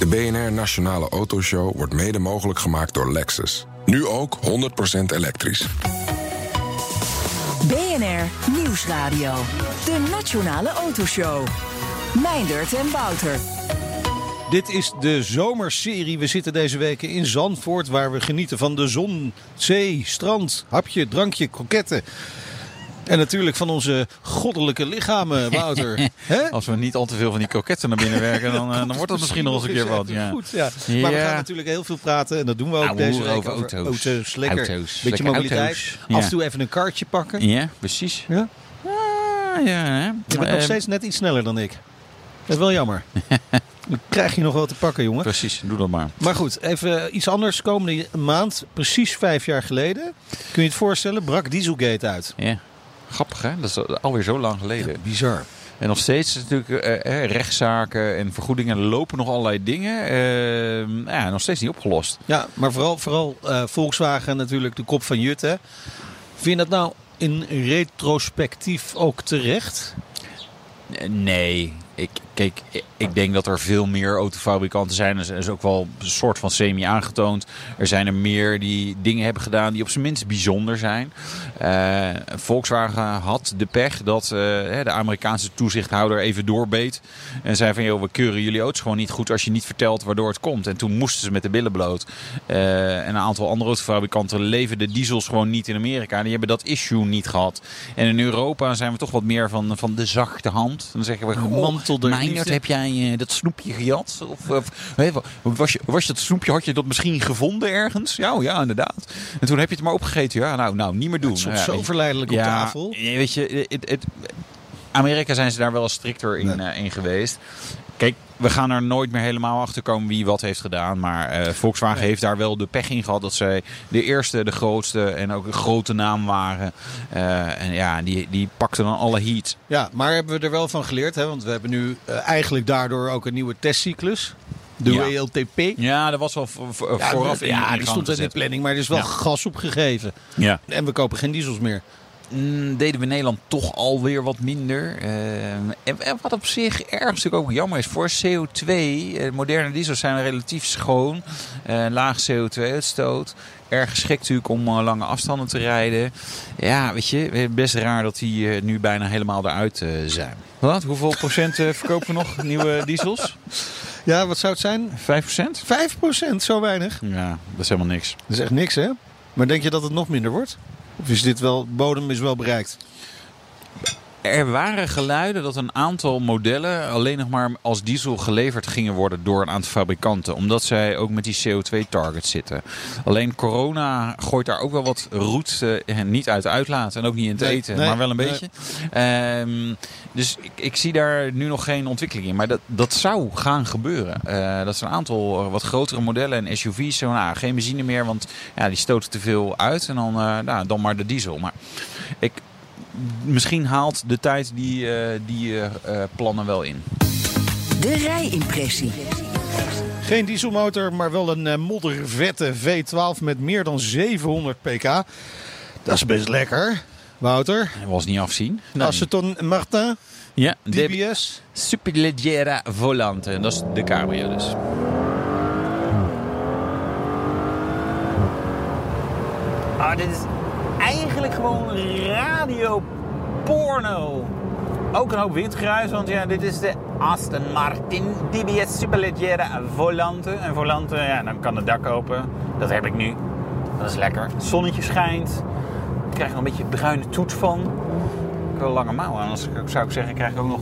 De BNR Nationale Autoshow wordt mede mogelijk gemaakt door Lexus. Nu ook 100% elektrisch. BNR Nieuwsradio. De Nationale Autoshow. Meindert en Wouter. Dit is de zomerserie. We zitten deze weken in Zandvoort, waar we genieten van de zon, zee, strand, hapje, drankje, kroketten. En natuurlijk van onze goddelijke lichamen, Wouter. Hè? Als we niet al te veel van die kroketten naar binnen werken, dan, eh, dan wordt dat misschien nog eens een keer wat. Ja. Goed, ja. Maar we gaan natuurlijk heel veel praten. En dat doen we ook Ouwe deze week over auto's. Lekker. Auto's. Beetje Lekker mobiliteit. auto's. Af en toe even een kaartje pakken. Ja, precies. Ja? Ah, ja, hè. Je bent nog Eh, steeds net iets sneller dan ik. Dat is wel jammer. Dan krijg je nog wel te pakken, jongen. Precies, doe dat maar. Maar goed, even iets anders. Komende maand, precies vijf jaar geleden. Kun je het voorstellen? Brak Dieselgate uit. Ja. Grappig, hè? Dat is alweer zo lang geleden. Bizar. En nog steeds natuurlijk eh, eh, rechtszaken en vergoedingen. Er lopen nog allerlei dingen. Eh, ja, nog steeds niet opgelost. Ja, maar vooral, vooral eh, Volkswagen natuurlijk de kop van Jut. Hè. Vind je dat nou in retrospectief ook terecht? Eh, Nee, ik, kijk, ik- denk dat er veel meer autofabrikanten zijn. Er is ook wel een soort van semi aangetoond. Er zijn er meer die dingen hebben gedaan die op zijn minst bijzonder zijn. Eh, Volkswagen had de pech dat eh, de Amerikaanse toezichthouder even doorbeet. En zei van, joh, we keuren jullie auto's gewoon niet goed als je niet vertelt waardoor het komt. En toen moesten ze met de billen bloot. Eh, en een aantal andere autofabrikanten leverden diesels gewoon niet in Amerika. Die hebben dat issue niet gehad. En in Europa zijn we toch wat meer van, van de zachte hand. Dan zeggen we, Een heb jij eh, dat snoepje gejat? Of, of was, je, was je dat snoepje, had je dat misschien gevonden ergens? Ja, oh ja, inderdaad. En toen heb je het maar opgegeten. Ja, nou, nou niet meer doen. Het Ja, zo verleidelijk op tafel. ja, Weet je, het, het, Amerika zijn ze daar wel strikter in, eh, in geweest. We gaan er nooit meer helemaal achter komen wie wat heeft gedaan. Maar eh, Volkswagen heeft daar wel de pech in gehad dat zij de eerste, de grootste en ook een grote naam waren. Eh, en ja, die, die pakten dan alle heat. Ja, maar hebben we er wel van geleerd? Hè? Want we hebben nu eh, eigenlijk daardoor ook een nieuwe testcyclus. De Ja. WLTP. Ja, dat was Ja, vooraf in, ja, die stond in de planning, maar er is wel Ja. gas opgegeven. Ja. En we kopen geen diesels meer. Mm, deden we Nederland toch alweer wat minder. Eh, en, en wat op zich ergens natuurlijk ook jammer is voor CO2. eh, moderne diesels zijn relatief schoon. eh, laag CO2-uitstoot. Erg geschikt natuurlijk om lange afstanden te rijden. Ja, weet je, best raar dat die nu bijna helemaal eruit zijn. Wat? Hoeveel procent verkopen we nog nieuwe diesels? Ja, wat zou het zijn? 5 procent? 5% zo weinig. Ja, dat is helemaal niks. Dat is echt niks, hè? Maar denk je dat het nog minder wordt? Of is dit wel, bodem is wel bereikt? Er waren geluiden dat een aantal modellen alleen nog maar als diesel geleverd gingen worden door een aantal fabrikanten. Omdat zij ook met die CO2-targets zitten. Alleen corona gooit daar ook wel wat roet eh, niet uit uitlaat. En ook niet in het Nee, eten, nee, maar wel een nee. beetje. Ehm, dus ik, ik zie daar nu nog geen ontwikkeling in. Maar dat, dat zou gaan gebeuren. Eh, dat zijn een aantal eh, wat grotere modellen en SUV's. Zo, nou, geen benzine meer, want ja, die stoten te veel uit. En dan, nou, dan maar de diesel. Maar ik, misschien haalt de tijd die, eh, die eh, eh, plannen wel in. De rijimpressie. Geen dieselmotor, maar wel een moddervette V12 met meer dan 700 pk. Dat is best lekker. Wouter, Dat was niet afzien. Aceton Martin, Ja, de DBS. Superleggera Volante. En dat is de cabrio dus. Ah, dit is eigenlijk gewoon radio porno. Ook een hoop windgeruis, want ja, dit is de Aston Martin DBS Superleggera Volante. En Volante, ja, dan kan het dak open. Dat heb ik nu. Dat is lekker. Het zonnetje schijnt. Ik krijg er een beetje bruine toets van. Ik wil lange mouwen, anders zou ik zeggen, krijg ik ook nog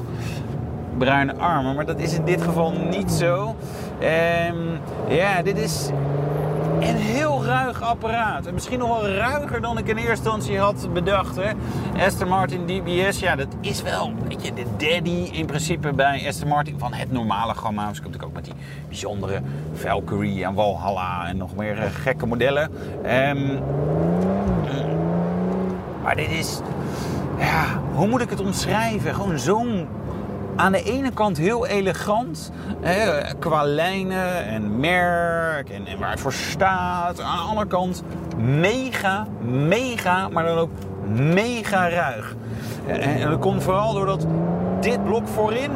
bruine armen. Maar dat is in dit geval niet zo. Ehm, ja, dit is een heel ruig apparaat. En misschien nog wel ruiger dan ik in eerste instantie had bedacht. Hè. Aston Martin DBS, ja, dat is wel weet je, de daddy in principe bij Aston Martin van het normale gamma. Dus ik ook met die bijzondere Valkyrie en Valhalla en nog meer eh, gekke modellen. Ehm, maar dit is, ja, hoe moet ik het omschrijven? Gewoon zo'n aan de ene kant heel elegant, hè, qua lijnen en merk en, en waar het voor staat. Aan de andere kant mega, mega, maar dan ook mega ruig. En, en dat komt vooral doordat dit blok voorin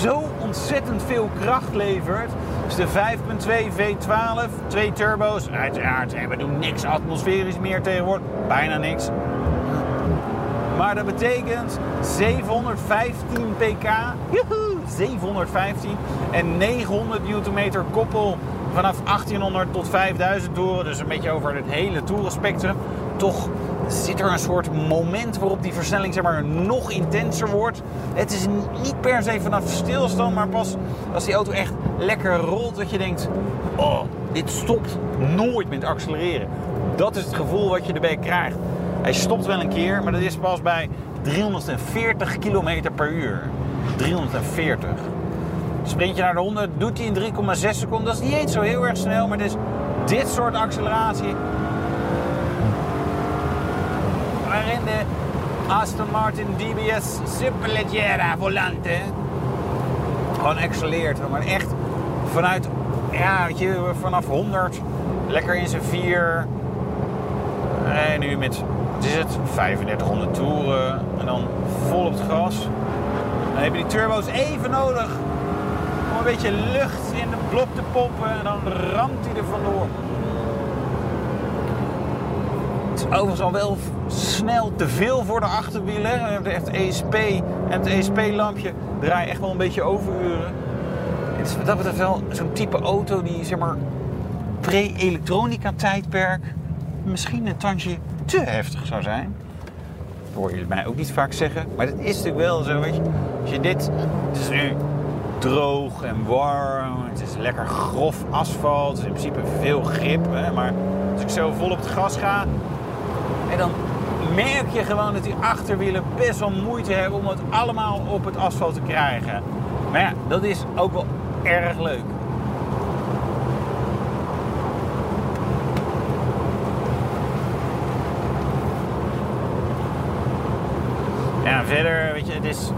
zo ontzettend veel kracht levert. Dus de 5.2 V12, twee turbo's. Uiteraard, we doen niks atmosferisch meer tegenwoordig. Bijna niks. Maar dat betekent 715 pk. Joehoe, 715. En 900 Nm koppel vanaf 1800 tot 5000 toeren. Dus een beetje over het hele toerenspectrum. Toch zit er een soort moment waarop die versnelling zeg maar, nog intenser wordt. Het is niet per se vanaf stilstand, maar pas als die auto echt lekker rolt dat je denkt... Oh, dit stopt nooit met accelereren. Dat is het gevoel wat je erbij krijgt. Hij stopt wel een keer, maar dat is pas bij 340 km per uur. 340. Sprint je naar de 100, doet hij in 3,6 seconden. Dat is niet eens zo heel erg snel, maar dus dit soort acceleratie. Waarin de Aston Martin DBS Superleggera Volante gewoon accelereert. Maar echt vanuit, ja, weet je, vanaf 100 lekker in zijn vier. En nu met, wat is het, 3500 toeren. En dan vol op het gas. Dan heb je die turbo's even nodig om een beetje lucht in de blok te pompen. En dan ramt hij er vandoor. Het is overigens al wel snel te veel voor de achterwielen. Het ESP en het ESP-lampje draaien echt wel een beetje overuren. Het is dat betreft wel zo'n type auto die, zeg maar, pre-elektronica-tijdperk misschien een tandje te heftig zou zijn. Dat hoor je mij ook niet vaak zeggen. Maar dat is natuurlijk wel zo, weet je. Als je dit... Het is nu droog en warm. Het is lekker grof asfalt. In principe veel grip. Hè? Maar als ik zo vol op het gas ga... En dan merk je gewoon dat die achterwielen best wel moeite hebben... om het allemaal op het asfalt te krijgen. Maar ja, dat is ook wel erg leuk. Ja, verder, weet je, het is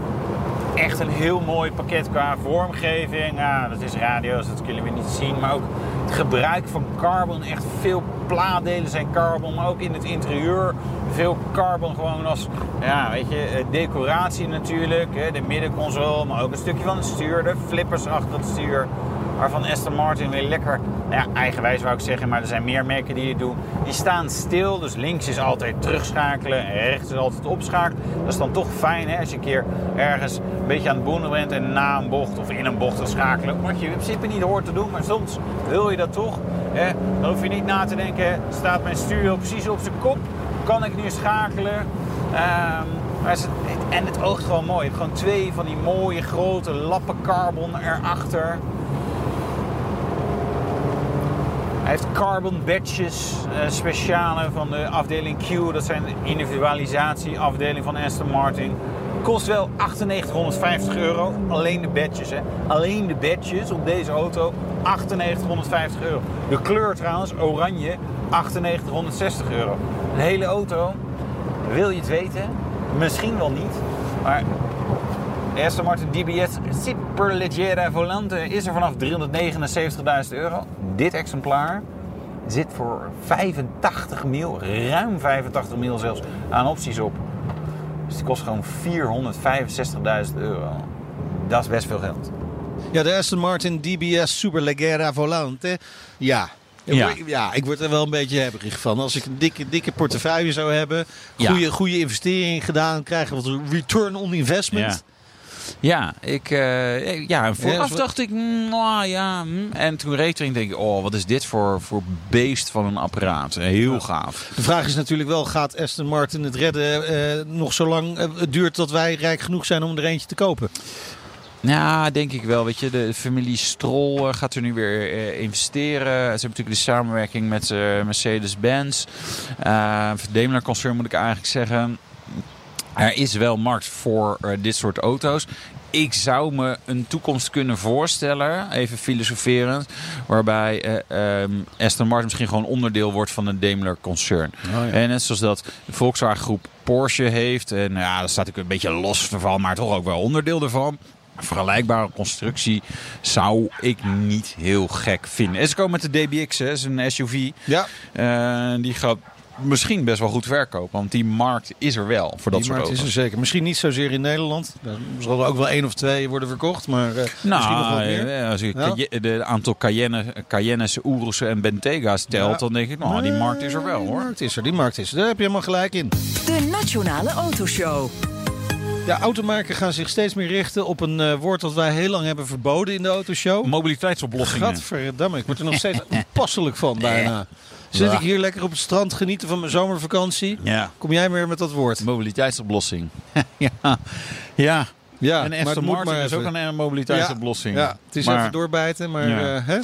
echt een heel mooi pakket qua vormgeving. Dat is radio's, dat kunnen we niet zien. Maar ook het gebruik van carbon. Echt veel plaatdelen zijn carbon. Maar ook in het interieur veel carbon gewoon als, ja, weet je, decoratie natuurlijk. De middenconsole, maar ook een stukje van het stuur. De flippers achter het stuur. Waarvan Aston Martin weer lekker, nou ja, eigenwijs wou ik zeggen, maar er zijn meer merken die het doen. Die staan stil, dus links is altijd terugschakelen en rechts is altijd opschakelen. Dat is dan toch fijn hè, als je een keer ergens een beetje aan het boenen bent en na een bocht of in een bocht te schakelen. Wat je in principe niet hoort te doen, maar soms wil je dat toch. Hè. Dan hoef je niet na te denken, staat mijn stuur precies op zijn kop? Kan ik nu schakelen? Maar het, en het oogt gewoon mooi. Je hebt gewoon twee van die mooie grote lappen carbon erachter. Hij heeft carbon badges, uh, speciale van de afdeling Q. Dat zijn de individualisatieafdeling van Aston Martin. Kost wel 9850 euro. Alleen de badges, hè. Alleen de badges op deze auto. 9850 euro. De kleur trouwens, oranje, 9860 euro. Een hele auto. Wil je het weten? Misschien wel niet. Maar Aston Martin DBS Superleggera Volante is er vanaf 379.000 euro. Dit exemplaar zit voor 85 mil, ruim 85 mil zelfs, aan opties op. Dus die kost gewoon 465.000 euro. Dat is best veel geld. Ja, de Aston Martin DBS Superleggera Volante. Ja, Ja. ja. ik word er wel een beetje hebberig van. Als ik een dikke, dikke portefeuille zou hebben, goede, Ja. goede investering gedaan, krijgen wat return on investment. Ja, ik, eh, ja en vooraf Ja, zo- dacht ik, nou ja. hm. En toen reed ik denk ik, oh, wat is dit voor, voor beest van een apparaat. Heel gaaf. De vraag is natuurlijk wel, gaat Aston Martin het redden eh, nog zolang eh, het duurt tot wij rijk genoeg zijn om er eentje te kopen? Ja, denk ik wel. Weet je, de familie Stroll gaat er nu weer investeren. Ze hebben natuurlijk de samenwerking met Mercedes-Benz. Eh Daimler-concern moet ik eigenlijk zeggen. Er is wel markt voor eh, dit soort auto's. Ik zou me een toekomst kunnen voorstellen, even filosoferend, waarbij eh, ehm, Aston Martin misschien gewoon onderdeel wordt van een Daimler-concern. En net zoals dat de Volkswagen groep Porsche heeft. En nou ja, dat staat natuurlijk een beetje los ervan, maar toch ook wel onderdeel ervan. Een vergelijkbare constructie zou ik niet heel gek vinden. En ze komen met de DBX, hè, is een SUV. Ja. Eh, die gaat misschien best wel goed verkopen. Want die markt is er wel voor dat Die soort markt is auto's. er zeker. Misschien niet zozeer in Nederland. Er zullen ook wel één of twee worden verkocht. Maar eh, misschien nog Nou, wat meer. eh, als je Ja? De aantal Cayenne, Cayennes, Urussen en Bentega's telt, Ja. dan denk ik, nou, die markt is er wel Die hoor. markt is er, die markt is er. Daar heb je helemaal gelijk in. De Nationale Autoshow. Ja, automerken gaan zich steeds meer richten op een eh, woord dat wij heel lang hebben verboden in de autoshow. Mobiliteitsoplossingen. Gadverdamme, ik word er nog steeds onpasselijk van bijna. Zit ik hier lekker op het strand genieten van mijn zomervakantie? Ja, Kom jij weer met dat woord? mobiliteitsoplossing. ja. ja. Ja, en Aston Martin maar is ook een mobiliteitsoplossing. Ja, het is Maar, even doorbijten, maar Ja. eh, hè?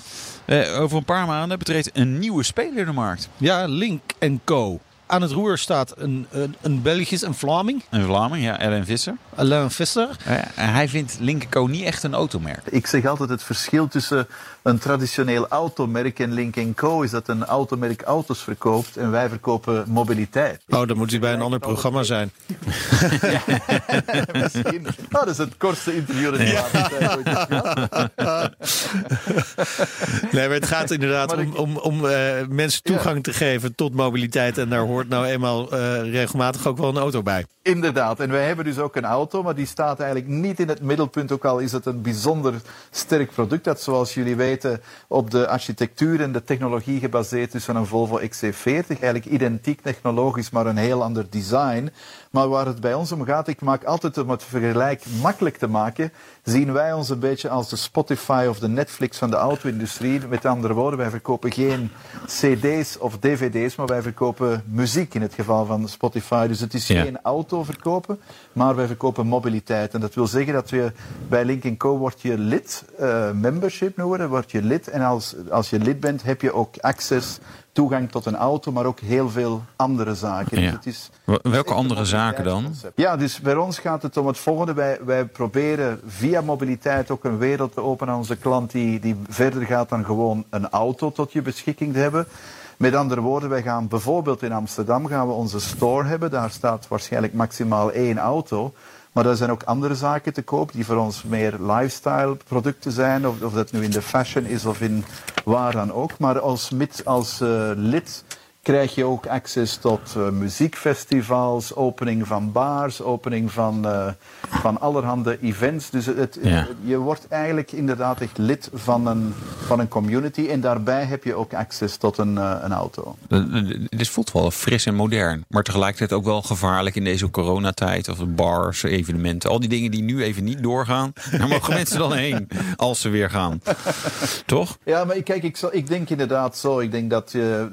eh, over een paar maanden betreedt een nieuwe speler de markt. Ja, Link Co. Aan het roer staat een, een, een Belgisch, een Vlaming, Een Vlaming, ja, Ellen Visser. Alain Visser. En hij vindt Linkenco niet echt een automerk. Ik zeg altijd het verschil tussen een traditioneel automerk en Link Co is dat een automerk auto's verkoopt en wij verkopen mobiliteit. Oh, dan moet hij bij een ander programma zijn. Misschien. Nou, dat is het kortste interview dat ik laatste tijd ooit heb gehad. Nee, maar het gaat inderdaad Maar om, ik- om, om eh, mensen toegang te geven tot mobiliteit. En daar hoort nou eenmaal eh, regelmatig ook wel een auto bij. Inderdaad, en wij hebben dus ook een auto, maar die staat eigenlijk niet in het middelpunt. Ook al is het een bijzonder sterk product dat, zoals jullie weten, op de architectuur en de technologie gebaseerd is van een Volvo XC40. Eigenlijk identiek technologisch, maar een heel ander design. Maar waar het bij ons om gaat, ik maak altijd om het vergelijk makkelijk te maken, zien wij ons een beetje als de Spotify of de Netflix van de auto-industrie. Met andere woorden, wij verkopen geen CD's of DVD's, maar wij verkopen muziek in het geval van Spotify. Dus het is Ja. geen auto verkopen, maar wij verkopen mobiliteit. En dat wil zeggen dat we bij Link Co word je lid, eh, membership noemen, we, word je lid. En als, als je lid bent, heb je ook access, toegang tot een auto, maar ook heel veel andere zaken. Dus Ja. het is Wel- het is welke andere zaken dan? Ja, dus bij ons gaat het om het volgende. Wij, wij proberen via mobiliteit ook een wereld te openen aan onze klant die, die verder gaat dan gewoon een auto tot je beschikking te hebben. Met andere woorden, wij gaan bijvoorbeeld in Amsterdam gaan we onze store hebben. Daar staat waarschijnlijk maximaal één auto. Maar er zijn ook andere zaken te koop die voor ons meer lifestyle producten zijn. Of, of dat nu in de fashion is of in waar dan ook. Maar als, als eh, lid krijg je ook access tot eh, muziekfestivals, opening van bars, opening van, eh, van allerhande events. Dus het, Ja. je wordt eigenlijk inderdaad echt lid van een, van een community en daarbij heb je ook access tot een, eh, een auto. Dit voelt wel fris en modern, maar tegelijkertijd ook wel gevaarlijk in deze coronatijd. Of bars, evenementen, al die dingen die nu even niet doorgaan. Daar mogen mensen dan heen als ze weer gaan. Toch? Ja, maar kijk, ik, ik denk inderdaad zo. Ik denk dat je,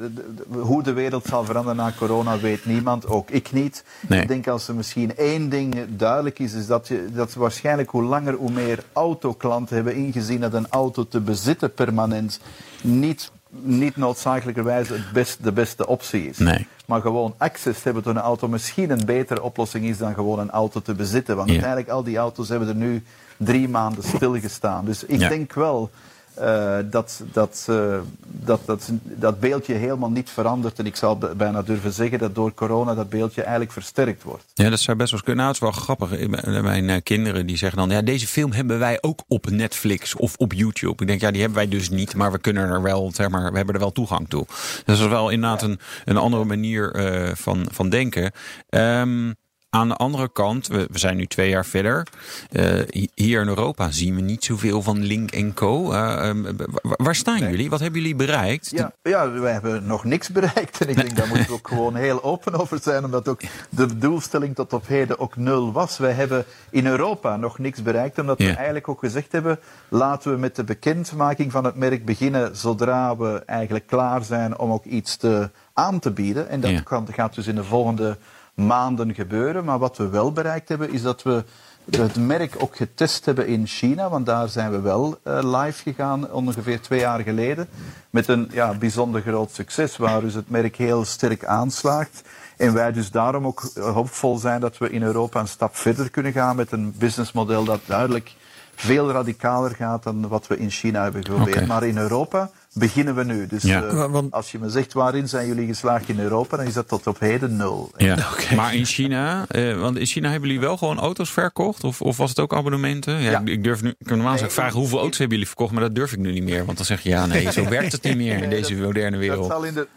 hoe de wereld zal veranderen na corona weet niemand, ook ik niet. Nee. Ik denk als er misschien één ding duidelijk is, is dat, je, dat waarschijnlijk hoe langer hoe meer autoklanten hebben ingezien dat een auto te bezitten permanent niet, niet noodzakelijkerwijs het best, de beste optie is. Nee. Maar gewoon access hebben tot een auto misschien een betere oplossing is dan gewoon een auto te bezitten. Want Ja. uiteindelijk al die auto's hebben er nu drie maanden stilgestaan. Dus ik Ja. denk wel eh, dat, dat, eh, dat, dat, dat beeldje helemaal niet verandert. En ik zou bijna durven zeggen dat door corona dat beeldje eigenlijk versterkt wordt. Ja, dat zou best wel kunnen. Nou, het is wel grappig. Ben- Mijn eh, kinderen die zeggen dan, ja, deze film hebben wij ook op Netflix of op YouTube. Ik denk, ja, die hebben wij dus niet, maar we kunnen er wel, zeg maar, we hebben er wel toegang toe. Dus dat is wel inderdaad een, een andere manier eh, van, van denken. Ehm, aan de andere kant, we, we zijn nu twee jaar verder. Eh, hi- hier in Europa zien we niet zoveel van Link Co. Eh, ehm, wa- waar staan jullie? Wat hebben jullie bereikt? Ja, ja, wij hebben nog niks bereikt. En ik denk daar moeten we ook gewoon heel open over zijn. Omdat ook de doelstelling tot op heden ook nul was. Wij hebben in Europa nog niks bereikt. Omdat Ja. we eigenlijk ook gezegd hebben... laten we met de bekendmaking van het merk beginnen... zodra we eigenlijk klaar zijn om ook iets te, aan te bieden. En dat Ja. gaat dus in de volgende maanden gebeuren. Maar wat we wel bereikt hebben, is dat we het merk ook getest hebben in China. Want daar zijn we wel eh, live gegaan ongeveer twee jaar geleden. Met een ja, bijzonder groot succes, waar dus het merk heel sterk aanslaagt. En wij dus daarom ook eh, hoopvol zijn dat we in Europa een stap verder kunnen gaan met een businessmodel dat duidelijk veel radicaler gaat dan wat we in China hebben geprobeerd. Maar in Europa beginnen we nu. Dus Ja. eh, Want- als je me zegt waarin zijn jullie geslaagd in Europa, dan is dat tot op heden nul. Ja. Maar in China, eh, want in China hebben jullie wel gewoon auto's verkocht? Of, of was het ook abonnementen? Ja, Ja. Ik, ik durf nu, ik kan normaal ik vragen hoeveel auto's hebben jullie verkocht, maar dat durf ik nu niet meer. Want dan zeg je ja, nee, zo werkt het niet meer in deze moderne Dat wereld. zal in de,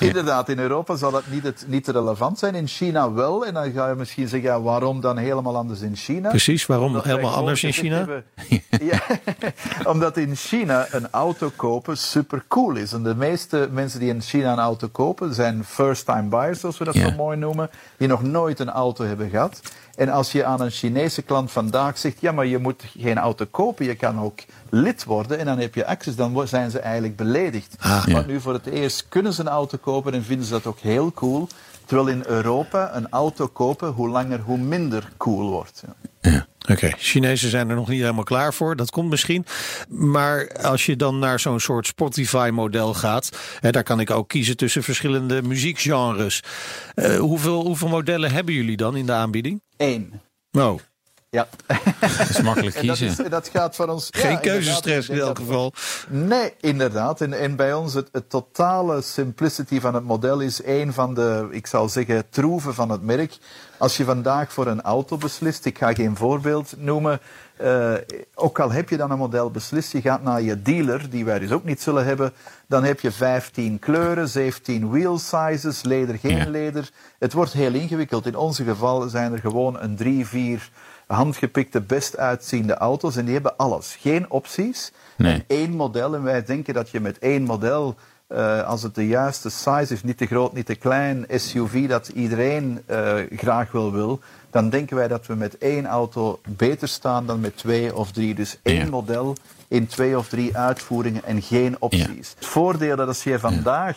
inderdaad, in Europa zal dat niet, het, niet relevant zijn. In China wel. En dan ga je misschien zeggen, ja, waarom dan helemaal anders in China? Precies, waarom Omdat helemaal anders in China? hebben- omdat in China een auto kopen super cool is. En de meeste mensen die in China een auto kopen zijn first-time buyers, zoals we dat zo mooi noemen, die nog nooit een auto hebben gehad. En als je aan een Chinese klant vandaag zegt, ja, maar je moet geen auto kopen, je kan ook lid worden en dan heb je access, dan zijn ze eigenlijk beledigd. Want nu voor het eerst kunnen ze een auto kopen en vinden ze dat ook heel cool. Terwijl in Europa een auto kopen, hoe langer hoe minder cool wordt. Ja. Oké, Chinezen zijn er nog niet helemaal klaar voor. Dat komt misschien. Maar als je dan naar zo'n soort Spotify-model gaat, hè, daar kan ik ook kiezen tussen verschillende muziekgenres. Eh, hoeveel, hoeveel modellen hebben jullie dan in de aanbieding? Eén. Oh, Ja. Dat is makkelijk En dat, kiezen. is, dat gaat van ons. geen ja, keuzestress in elk geval. dat- Nee, inderdaad. En, en bij ons het, het totale simplicity van het model is een van de, ik zal zeggen, troeven van het merk. Als je vandaag voor een auto beslist, ik ga geen voorbeeld noemen. eh, ook al heb je dan een model beslist, je gaat naar je dealer, die wij dus ook niet zullen hebben. Dan heb je 15 kleuren, 17 wheel sizes, leder, geen Ja. leder. Het wordt heel ingewikkeld. In onze geval zijn er gewoon een drie, vier handgepikte, best uitziende auto's. En die hebben alles. Geen opties. Nee. En één model. En wij denken dat je met één model, eh, als het de juiste size is, niet te groot, niet te klein, SUV dat iedereen eh, graag wil wil, dan denken wij dat we met één auto beter staan dan met twee of drie. Dus één Ja. model in twee of drie uitvoeringen en geen opties. Het voordeel dat als je vandaag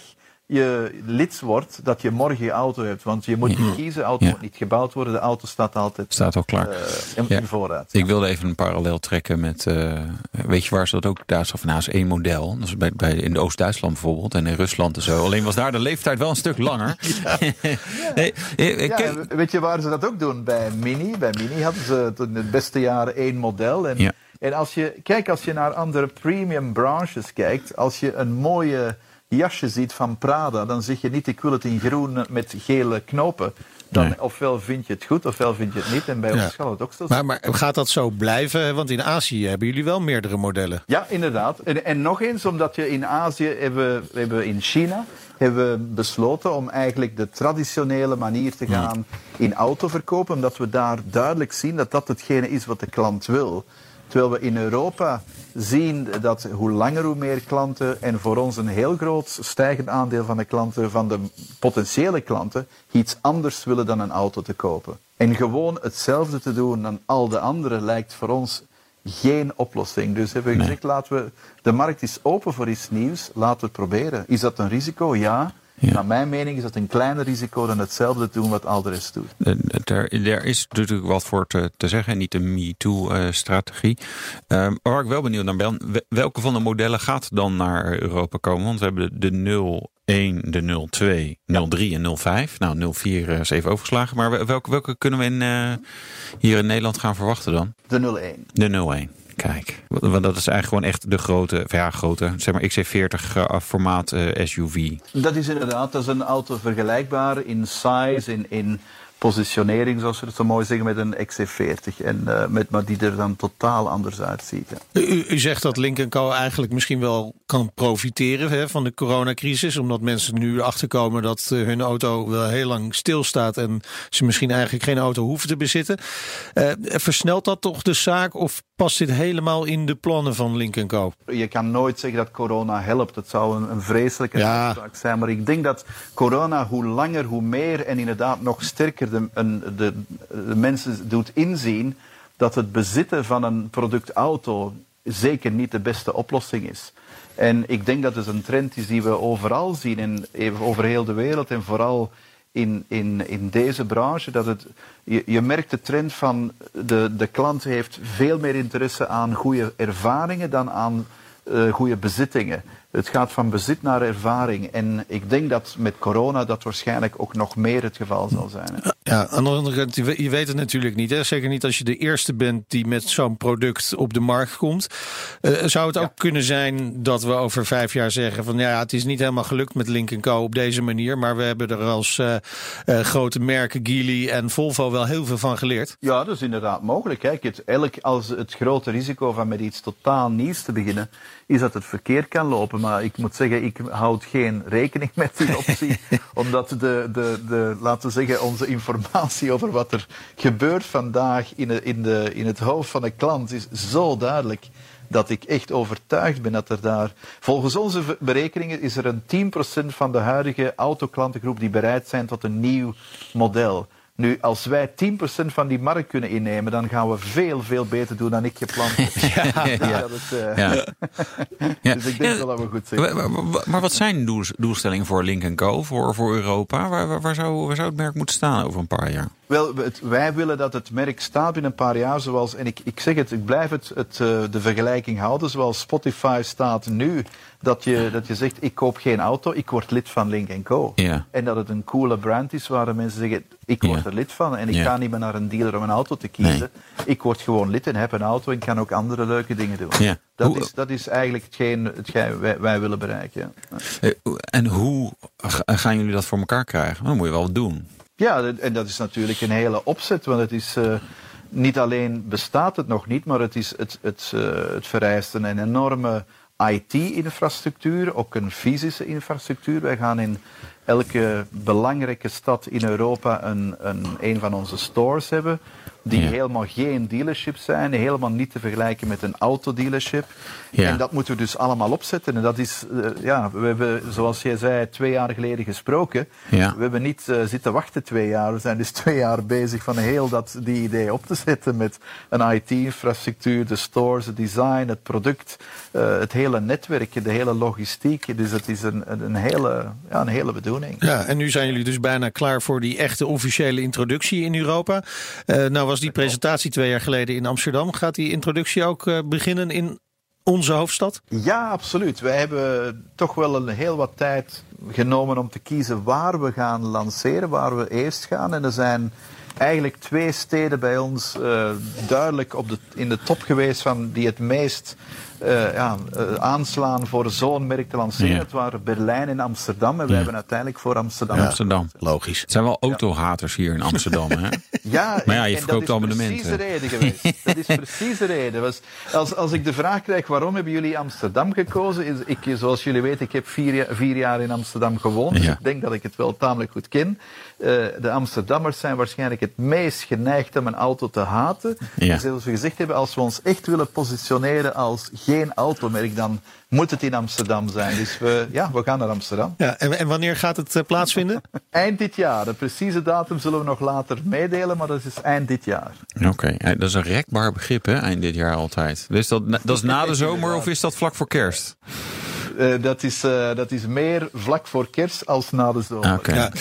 je lid wordt, dat je morgen je auto hebt. Want je moet niet kiezen, de auto Ja. moet niet gebouwd worden, de auto staat altijd Staat al klaar. eh, in, Ja. voorraad. Ik wilde even een parallel trekken met, eh, weet je waar ze dat ook, Duitsland, nou is één model. Dat is bij, bij, in Oost-Duitsland bijvoorbeeld en in Rusland en zo. Alleen was daar de leeftijd wel een stuk langer. nee, eh, ken- weet je waar ze dat ook doen? Bij Mini. Bij Mini hadden ze in de beste jaren één model. En, Ja. en als je, kijk, als je naar andere premium branches kijkt, als je een mooie jasje ziet van Prada, dan zeg je niet ik wil het in groen met gele knopen. Dan Nee. ofwel vind je het goed, ofwel vind je het niet. En bij Ja. ons zal het ook zo zijn. Maar, maar gaat dat zo blijven? Want in Azië hebben jullie wel meerdere modellen. Ja, inderdaad. En, en nog eens, omdat je in Azië hebben, we hebben in China hebben we besloten om eigenlijk de traditionele manier te gaan in autoverkopen, omdat we daar duidelijk zien dat dat hetgene is wat de klant wil. Terwijl we in Europa zien dat hoe langer hoe meer klanten en voor ons een heel groot stijgend aandeel van de klanten, van de potentiële klanten, iets anders willen dan een auto te kopen. En gewoon hetzelfde te doen dan al de anderen lijkt voor ons geen oplossing. Dus hebben we Nee. gezegd, laten we, de markt is open voor iets nieuws, laten we het proberen. Is dat een risico? Ja. Ja. Naar mijn mening is dat een kleiner risico dan hetzelfde doen wat al de rest doet. Eh, Er, er is natuurlijk wat voor te, te zeggen, niet een MeToo-strategie. Ehm waar ik wel benieuwd naar ben, we- welke van de modellen gaat dan naar Europa komen? Want we hebben de, de 01, de 02, 03 en 05. Nou, 04 is even overgeslagen. Maar wel- welke, welke kunnen we in, eh, hier in Nederland gaan verwachten dan? De 01. De 01. Kijk, want dat is eigenlijk gewoon echt de grote, ja, grote, zeg maar XC40 eh, formaat eh, SUV. Dat is inderdaad, dat is een auto vergelijkbaar in size, in, in positionering, zoals we het zo mooi zeggen, met een XC40. En, eh, met, maar die er dan totaal anders uitziet. U, u zegt dat Link Co eigenlijk misschien wel kan profiteren hè, van de coronacrisis. Omdat mensen nu achterkomen dat eh, hun auto wel heel lang stilstaat. En ze misschien eigenlijk geen auto hoeven te bezitten. Eh, versnelt dat toch de zaak? Of past dit helemaal in de plannen van Link Co? Je kan nooit zeggen dat corona helpt. Het zou een, een vreselijke Ja. zijn. Maar ik denk dat corona hoe langer, hoe meer en inderdaad nog sterker de, een, de, de mensen doet inzien dat het bezitten van een product auto zeker niet de beste oplossing is. En ik denk dat het een trend is die we overal zien, even over heel de wereld en vooral in, in, in deze branche. Dat het, je, je merkt de trend van de, de klant heeft veel meer interesse aan goede ervaringen dan aan eh goede bezittingen. Het gaat van bezit naar ervaring. En ik denk dat met corona dat waarschijnlijk ook nog meer het geval zal zijn. hè. Ja, aan de andere kant, je we- je weet het natuurlijk niet. Hè? Zeker niet als je de eerste bent die met zo'n product op de markt komt. Eh, zou het ook kunnen zijn dat we over vijf jaar zeggen van ja, het is niet helemaal gelukt met Link Co op deze manier. Maar we hebben er als eh, eh, grote merken Geely en Volvo wel heel veel van geleerd. Ja, dat is inderdaad mogelijk. Kijk, het, elk, als het grote risico van met iets totaal nieuws te beginnen, is dat het verkeerd kan lopen. Maar ik moet zeggen, ik houd geen rekening met die optie. omdat de, de, de, laten we zeggen, onze informatie over wat er gebeurt vandaag in, de, in, de, in het hoofd van een klant is zo duidelijk. Dat ik echt overtuigd ben dat er daar. Volgens onze berekeningen is er een 10% van de huidige autoklantengroep die bereid zijn tot een nieuw model. Nu, als wij 10% van die markt kunnen innemen, dan gaan we veel, veel beter doen dan ik gepland heb. Ja, dat is, eh, Ja. Ja. Dus ik denk Ja, wel dat we goed zitten. Maar, wat zijn doels- doelstellingen voor Link Co, voor, voor Europa? Waar, waar, waar zou, waar zou het merk moeten staan over een paar jaar? Wel, het- wij willen dat het merk staat binnen een paar jaar zoals, en ik, ik zeg het, ik blijf het, het, eh, de vergelijking houden, zoals Spotify staat nu. Dat je, dat je zegt, ik koop geen auto, ik word lid van Link Co. Ja. En dat het een coole brand is waar de mensen zeggen, ik word Ja. er lid van. En ik Ja. ga niet meer naar een dealer om een auto te kiezen. Ik word gewoon lid en heb een auto en kan ook andere leuke dingen doen. Dat, Hoe- is, dat is eigenlijk hetgeen, hetgeen wij, wij willen bereiken. Eh, En hoe ga- gaan jullie dat voor elkaar krijgen? Dan moet je wel doen. Ja, en dat is natuurlijk een hele opzet, want het is eh, niet alleen bestaat het nog niet, maar het, is het, het, eh, het vereist een enorme IT-infrastructuur, ook een fysische infrastructuur. Wij gaan in elke belangrijke stad in Europa een, een, een van onze stores hebben, die Ja. helemaal geen dealership zijn, helemaal niet te vergelijken met een autodealership. Ja. En dat moeten we dus allemaal opzetten. En dat is, eh, ja, we hebben, zoals jij zei, twee jaar geleden gesproken. Ja. We hebben niet eh, zitten wachten twee jaar. We zijn dus twee jaar bezig van heel dat, die idee op te zetten met een IT-infrastructuur, de stores, het design, het product, eh, het hele netwerk, de hele logistiek. Dus het is een, een hele, ja, een hele bedoeling. Ja, en nu zijn jullie dus bijna klaar voor die echte officiële introductie in Europa. Eh, nou was die presentatie twee jaar geleden in Amsterdam. Gaat die introductie ook eh, beginnen in onze hoofdstad? Ja, absoluut. Wij hebben toch wel een heel wat tijd genomen om te kiezen waar we gaan lanceren, waar we eerst gaan. En er zijn eigenlijk twee steden bij ons eh, duidelijk op de, in de top geweest van die het meest eh, ja, eh, aanslaan voor zo'n merk te lanceren. Ja. Het waren Berlijn en Amsterdam. En we Ja. hebben uiteindelijk voor Amsterdam. Amsterdam. Logisch. Het zijn wel autohaters hier in Amsterdam. Hè? Ja, Maar ja, je en verkoopt dat is abonnementen. precies de reden geweest. Dat is precies de reden. Was, als, als ik de vraag krijg waarom hebben jullie Amsterdam gekozen, is ik, zoals jullie weten, ik heb vier, jaar- vier jaar in Amsterdam gewoond. Dus ik denk dat ik het wel tamelijk goed ken. Eh, de Amsterdammers zijn waarschijnlijk het meest geneigd om een auto te haten. Ja. Dus zoals we gezegd hebben, als we ons echt willen positioneren als geen automerk, dan moet het in Amsterdam zijn. Dus we, ja, we gaan naar Amsterdam. Ja, en, en wanneer gaat het eh, plaatsvinden? Eind dit jaar. De precieze datum zullen we nog later meedelen, maar dat is eind dit jaar. Oké, eh, dat is een rekbaar begrip hè, eind dit jaar altijd. Dus dat, dat is na de zomer of is dat vlak voor kerst? Eh, dat, is, eh, dat is meer vlak voor kerst als na de zomer. Oké. Ja.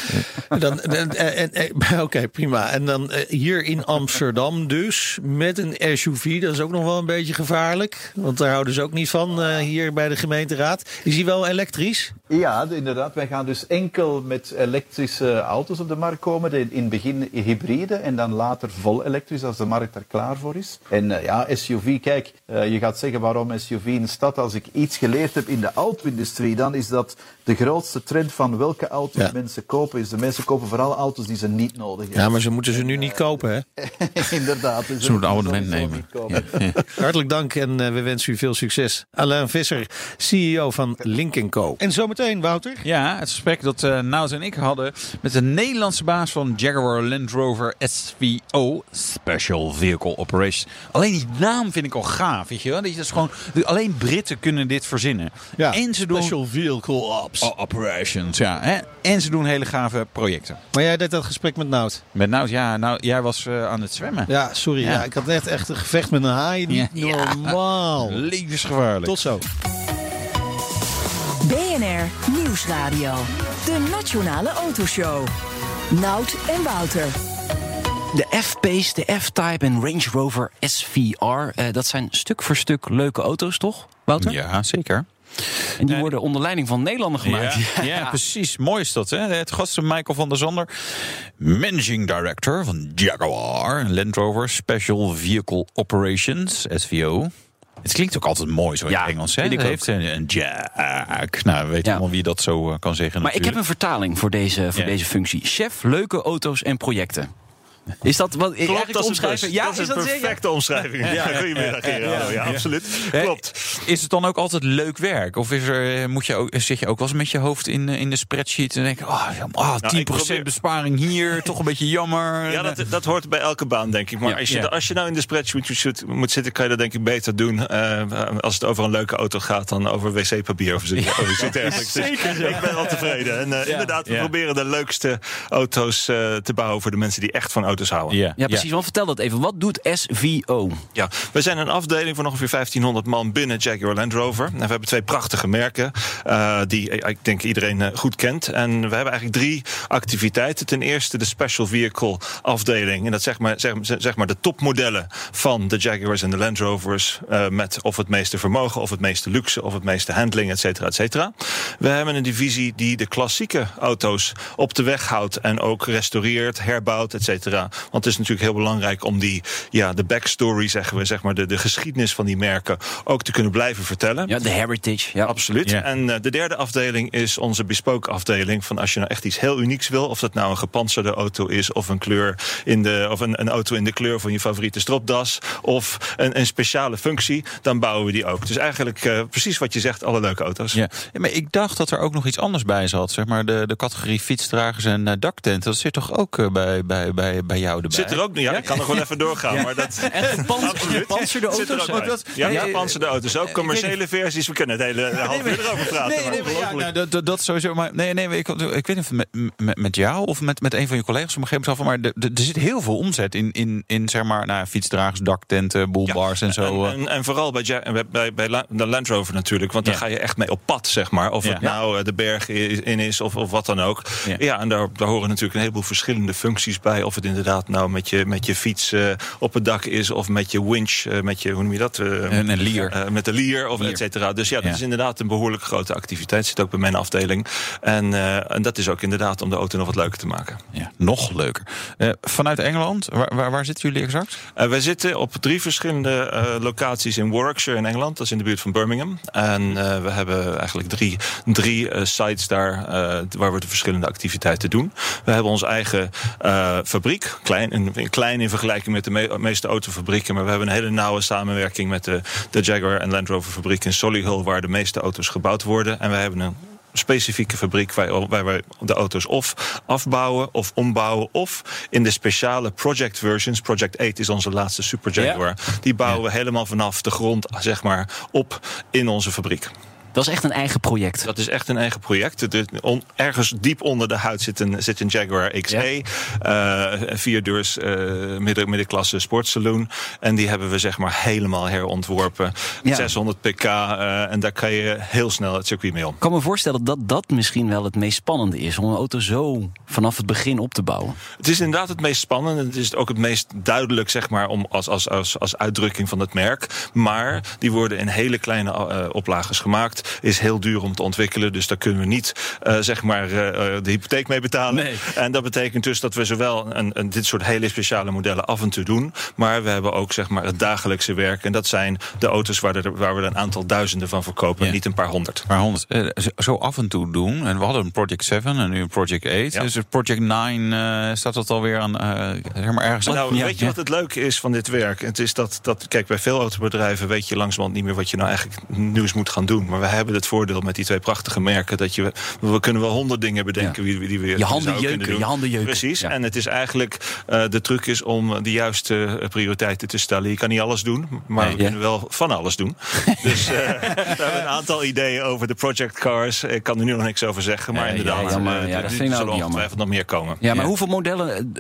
Dan, dan- Oké, prima. En dan eh, hier in Amsterdam dus, met een SUV. Dat is ook nog wel een beetje gevaarlijk. Want daar houden ze ook niet van eh, hier bij de gemeenteraad. Is die wel elektrisch? Ja, de- inderdaad. Wij gaan dus enkel met elektrische auto's op de markt komen. In het begin hybride en dan later vol elektrisch als de markt er klaar voor is. En ja, SUV, kijk, eh, je gaat zeggen waarom SUV in de stad. Als ik iets geleerd heb in de auto-industrie, dan is dat de grootste trend van welke auto's Ja. mensen kopen. Is de mensen kopen vooral auto's die ze niet nodig hebben. Ja, maar ze moeten ze nu niet kopen, hè? inderdaad. Dus Ze moeten een abonnement nemen. niet kopen. Ja, ja. Hartelijk dank en eh, we wensen u veel succes. Alain Visser, CEO van Link Co. En zometeen, Wouter. Ja, het gesprek dat eh Nout en ik hadden met de Nederlandse baas van Jaguar Land Rover SVO, Special Vehicle Operations. Alleen die naam vind ik al gaaf, weet je wel? Dat is gewoon, alleen Britten kunnen dit verzinnen. En ze doen Special Vehicle Ops. Oh, operations, ja. Hè? En ze doen hele gave projecten. Maar jij deed dat gesprek met Nout. Met Nout, ja, nou, jij was eh, aan het zwemmen. Ja, sorry. Ja. Ja. ik had net echt een gevecht met een haai. Niet Ja. normaal. Levensgevaarlijk. Tot zo. BNR Nieuwsradio. De Nationale Autoshow. Nout en Wouter. De F-Pace, de F-Type en Range Rover SVR. eh, dat zijn stuk voor stuk leuke auto's, toch, Wouter? Ja, zeker. En die worden onder leiding van Nederlander gemaakt. Ja, ja, precies. Mooi is dat. Hè? Het gast is Michael van der Zander, Managing Director van Jaguar Land Rover Special Vehicle Operations, SVO. Het klinkt ook altijd mooi zo in Ja, het Engels. Hè? Het heeft een, een Jag. Nou, we weten Ja. allemaal wie dat zo eh, kan zeggen. Maar ik heb een vertaling voor deze, voor Ja. deze functie. Chef, leuke auto's en projecten. Is dat wat eigenlijk dat is, omschrijven? Ja, dat is een dat- ja, ja. perfecte omschrijving. Ja, Goedemiddag, Gerard. Ja, absoluut. Klopt. Is het dan ook altijd leuk werk? Of is er, moet je ook, zit je ook wel eens met je hoofd in, eh, in de spreadsheet en denk je, oh, ja, ah, 10% ik probeer- besparing hier, toch een beetje jammer. Ja, dat, dat hoort bij elke baan, denk ik. Maar Ja, als, je, ja. als je nou in de spreadsheet moet, moet zitten, kan je dat denk ik beter doen. eh, als het over een leuke auto gaat dan over wc-papier of zoiets over zoiets dergelijks. Dus Ik ben wel tevreden. En eh, inderdaad, we Ja. proberen de leukste auto's eh, te bouwen voor de mensen die echt van auto's houden. ja, Ja, precies. Want vertel dat even. Wat doet SVO? Ja, we zijn een afdeling van ongeveer 1500 man binnen Jaguar Land Rover. En we hebben twee prachtige merken eh, die eh, ik denk iedereen eh, goed kent. En we hebben eigenlijk drie activiteiten. Ten eerste de Special Vehicle afdeling. En dat zeg maar, zeg, zeg maar de topmodellen van de Jaguars en de Land Rovers. eh, met of het meeste vermogen, of het meeste luxe, of het meeste handling, et cetera, et cetera. We hebben een divisie die de klassieke auto's op de weg houdt. En ook restaureert, herbouwt, et cetera. Want het is natuurlijk heel belangrijk om die, ja, de backstory, zeggen we, zeg maar, de, de geschiedenis van die merken ook te kunnen blijven vertellen. Ja, de heritage. Ja. Absoluut. Ja. En eh, de derde afdeling is onze bespoke afdeling. Van als je nou echt iets heel unieks wil, of dat nou een gepantserde auto is, of een kleur in de, of een, een auto in de kleur van je favoriete stropdas, of een, een speciale functie, dan bouwen we die ook. Dus eigenlijk eh, precies wat je zegt, alle leuke auto's. Ja. Ja, maar ik dacht dat er ook nog iets anders bij zat. Zeg maar de, de categorie fietsdragers en eh, daktenten. Dat zit toch ook bij, bij, bij, bij jou erbij? Zit er ook, ja, ik kan nog wel even doorgaan, maar dat. En gepantserde er auto's? ook dat- ja, nee, gepantserde auto's ook. Commerciële versies. We kunnen het hele half uur erover praten. Nee, maar nee, maar ja, nou, dat, dat, dat sowieso. Maar nee, nee, ik, ik weet niet of met, met, met jou of met, met een van je collega's op een gegeven moment. Maar de- de- er zit heel veel omzet in, in, in zeg maar, nou, fietsdragers, daktenten, boelbars en zo. En, eh. en, en vooral bij, Ja- bij, bij, de Land Rover natuurlijk. Want daar Ja. ga je echt mee op pad, zeg maar. Of Ja. het nou eh, de berg in is of, of wat dan ook. Ja. Ja, en daar, daar horen natuurlijk een heleboel verschillende functies bij. Of het inderdaad nou met je, met je fiets eh, op het dak is. Of met je winch, eh, met je, hoe noem je dat? Eh, En een lier. met de lier, of Lier. et cetera. Dus ja, dat Ja. is inderdaad een behoorlijk grote activiteit. Zit ook bij mijn afdeling. En, en dat is ook inderdaad om de auto nog wat leuker te maken. ja, nog leuker. Vanuit Engeland, waar, waar, waar zitten jullie exact? Wij zitten op drie verschillende locaties in Warwickshire in Engeland. Dat is in de buurt van Birmingham. En we hebben eigenlijk drie, drie sites daar waar we de verschillende activiteiten doen. We hebben onze eigen fabriek. Klein in, klein in vergelijking met de me- meeste autofabrieken. Maar we hebben een hele nauwe samenwerking met de, de Jaguar en Land Rover fabriek in Solihull. Waar de meeste auto's gebouwd worden. En we hebben een specifieke fabriek waar, waar we de auto's of afbouwen of ombouwen of in de speciale project versions. Project 8 is onze laatste Super Jaguar. Die bouwen we helemaal vanaf de grond zeg maar op in onze fabriek. Dat is echt een eigen project. Dat is echt een eigen project. Ergens diep onder de huid zit een, zit een Jaguar XE. eh vierdeurs eh midden, middenklasse sportsaloon. En die hebben we zeg maar helemaal herontworpen. Ja. 600 pk. eh, en daar kan je heel snel het circuit mee om. Ik kan me voorstellen dat dat misschien wel het meest spannende is. Om een auto zo vanaf het begin op te bouwen. Het is inderdaad het meest spannende. Het is ook het meest duidelijk, zeg maar, om als, als, als, als uitdrukking van het merk. Maar die worden in hele kleine oplages gemaakt. Is heel duur om te ontwikkelen. Dus daar kunnen we niet, eh, zeg maar, eh, eh, de hypotheek mee betalen. Nee. En dat betekent dus dat we zowel een, een, dit soort hele speciale modellen af en toe doen. Maar we hebben ook, zeg maar, het dagelijkse werk. En dat zijn de auto's waar, er, waar we er een aantal duizenden van verkopen. Ja. Niet een paar honderd. Maar 100, eh, zo- af en toe doen. En we hadden een Project 7 en nu een Project 8. Ja. Dus Project 9 eh, staat dat alweer aan, zeg maar ergens Nou, Ja, weet je wat het leuke is van dit werk? Het is dat, dat, kijk, bij veel autobedrijven weet je langzamerhand niet meer wat je nou eigenlijk nieuws moet gaan doen. Maar we hebben het voordeel met die twee prachtige merken dat je, we kunnen wel honderd dingen bedenken wie, die we Je handen jeuken, je handen jeuken. Precies. Ja. En het is eigenlijk, eh, de truc is om de juiste eh, prioriteiten te stellen. Je kan niet alles doen, maar Nee. we kunnen wel van alles doen. dus eh, we hebben een aantal ideeën over de project cars. Ik kan er nu nog niks over zeggen, maar inderdaad, ja, jammer. Ja, er- dat vind ik nou ook jammer. ongetwijfeld nog meer komen. Ja, maar hoeveel modellen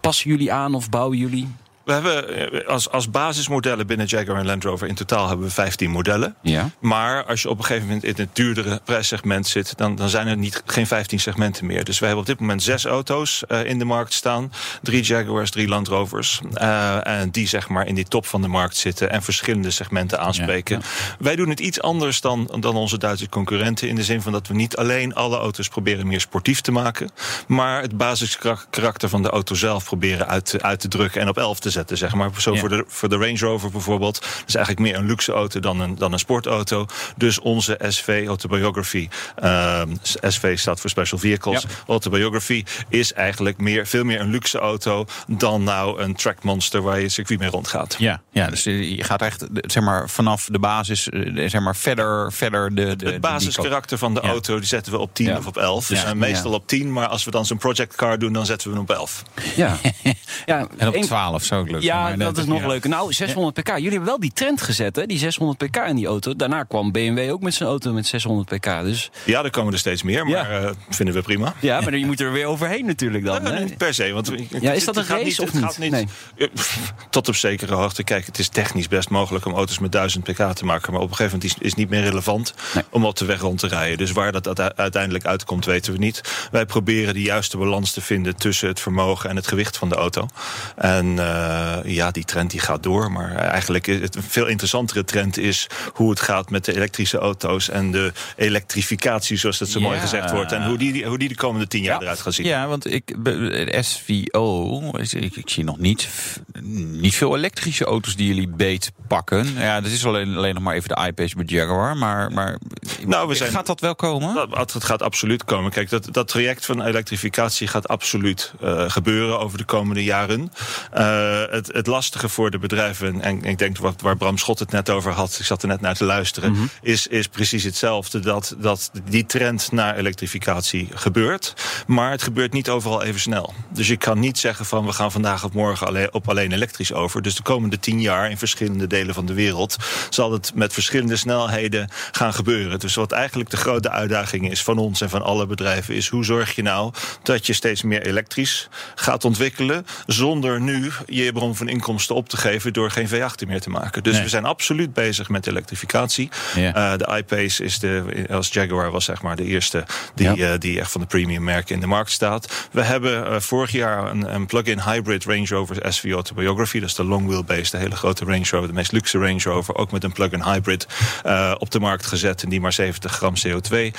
passen jullie aan of bouwen jullie? We hebben eh, als, als basismodellen binnen Jaguar en Land Rover in totaal hebben we 15 modellen. Ja. Maar als je op een gegeven moment in het duurdere prijssegment zit, dan, dan zijn er niet, geen 15 segmenten meer. Dus we hebben op dit moment zes auto's uh, in de markt staan: drie Jaguars, drie Land Rovers. Uh, en die zeg maar in die top van de markt zitten en verschillende segmenten aanspreken. Ja, ja. Wij doen het iets anders dan, dan onze Duitse concurrenten. In de zin van dat we niet alleen alle auto's proberen meer sportief te maken, maar het basiskarakter van de auto zelf proberen uit, uit te drukken en op 11 te zetten. Zeg maar. Zo Ja. voor, de, voor de Range Rover bijvoorbeeld. Dat is eigenlijk meer een luxe auto dan een, dan een sportauto. Dus onze SV Autobiography. ehm, SV staat voor Special Vehicles. Autobiography is eigenlijk meer, veel meer een luxe auto dan nou een track monster waar je het circuit mee rondgaat. Ja, ja, dus je gaat echt zeg maar, vanaf de basis eh, zeg maar, verder, verder de, de Het basiskarakter van de Ja. auto die zetten we op 10 Ja. of op 11. Dus Ja. eh, meestal Ja. op 10, maar als we dan zo'n project car doen, dan zetten we hem op 11. Ja, ja En op één- 12 zou ook leuk Ja, dat is nog ja. leuker. Nou, 600 pk. Jullie hebben wel die trend gezet, hè? Die 600 pk in die auto. Daarna kwam BMW ook met zijn auto met 600 pk. Dus Ja, er komen er steeds meer, maar Ja. eh, vinden we prima. ja, maar je moet er weer overheen natuurlijk dan. Ja, hè? niet per se. Want Ja, is dat een race of het gaat niet? Nee. Eh, pff, Tot op zekere hoogte. Kijk, het is technisch best mogelijk om auto's met 1000 pk te maken. Maar op een gegeven moment is is het niet meer relevant Nee. om op de weg rond te rijden. Dus waar dat uiteindelijk uitkomt, weten we niet. Wij proberen de juiste balans te vinden tussen het vermogen en het gewicht van de auto. En eh, ja, die trend die gaat door. Maar eigenlijk is het een veel interessantere trend is hoe het gaat met de elektrische auto's en de elektrificatie, zoals dat zo mooi gezegd wordt. En hoe die, hoe die de komende tien jaar eruit gaat zien. Ja, want ik, SVO, ik, ik zie nog niet, niet veel elektrische auto's die jullie beet pakken. Ja, dat is alleen, alleen nog maar even de iPace bij Jaguar. Maar, maar Nou, we zijn- gaat dat wel komen? Dat, dat gaat absoluut komen. Kijk, dat, dat traject van elektrificatie gaat absoluut eh, gebeuren over de komende jaren. Eh, het, het lastige voor de bedrijven, en ik denk wat, waar Bram Schot het net over had, ik zat er net naar te luisteren, is, is precies hetzelfde. Dat, dat die trend naar elektrificatie gebeurt. Maar het gebeurt niet overal even snel. Dus je kan niet zeggen van we gaan vandaag of morgen alleen, op alleen elektrisch over. Dus de komende tien jaar in verschillende delen van de wereld zal het met verschillende snelheden gaan gebeuren. Dus wat eigenlijk de grote uitdaging is van ons en van alle bedrijven, is hoe zorg je nou dat je steeds meer elektrisch gaat ontwikkelen. Zonder nu je bron van inkomsten op te geven door geen V8 meer te maken. Dus Nee. we zijn absoluut bezig met elektrificatie. Ja. Eh, de iPace is de, als Jaguar was zeg maar de eerste die, Ja. eh, die echt van de premium merken in de markt staat. We hebben eh, vorig jaar een, een plug-in hybrid Range Rover SV Autobiography. Dat is de long wheelbase, de hele grote Range Rover, de meest luxe Range Rover. Ook met een plug-in hybrid op de markt gezet. En die maar 70 gram CO2 eh,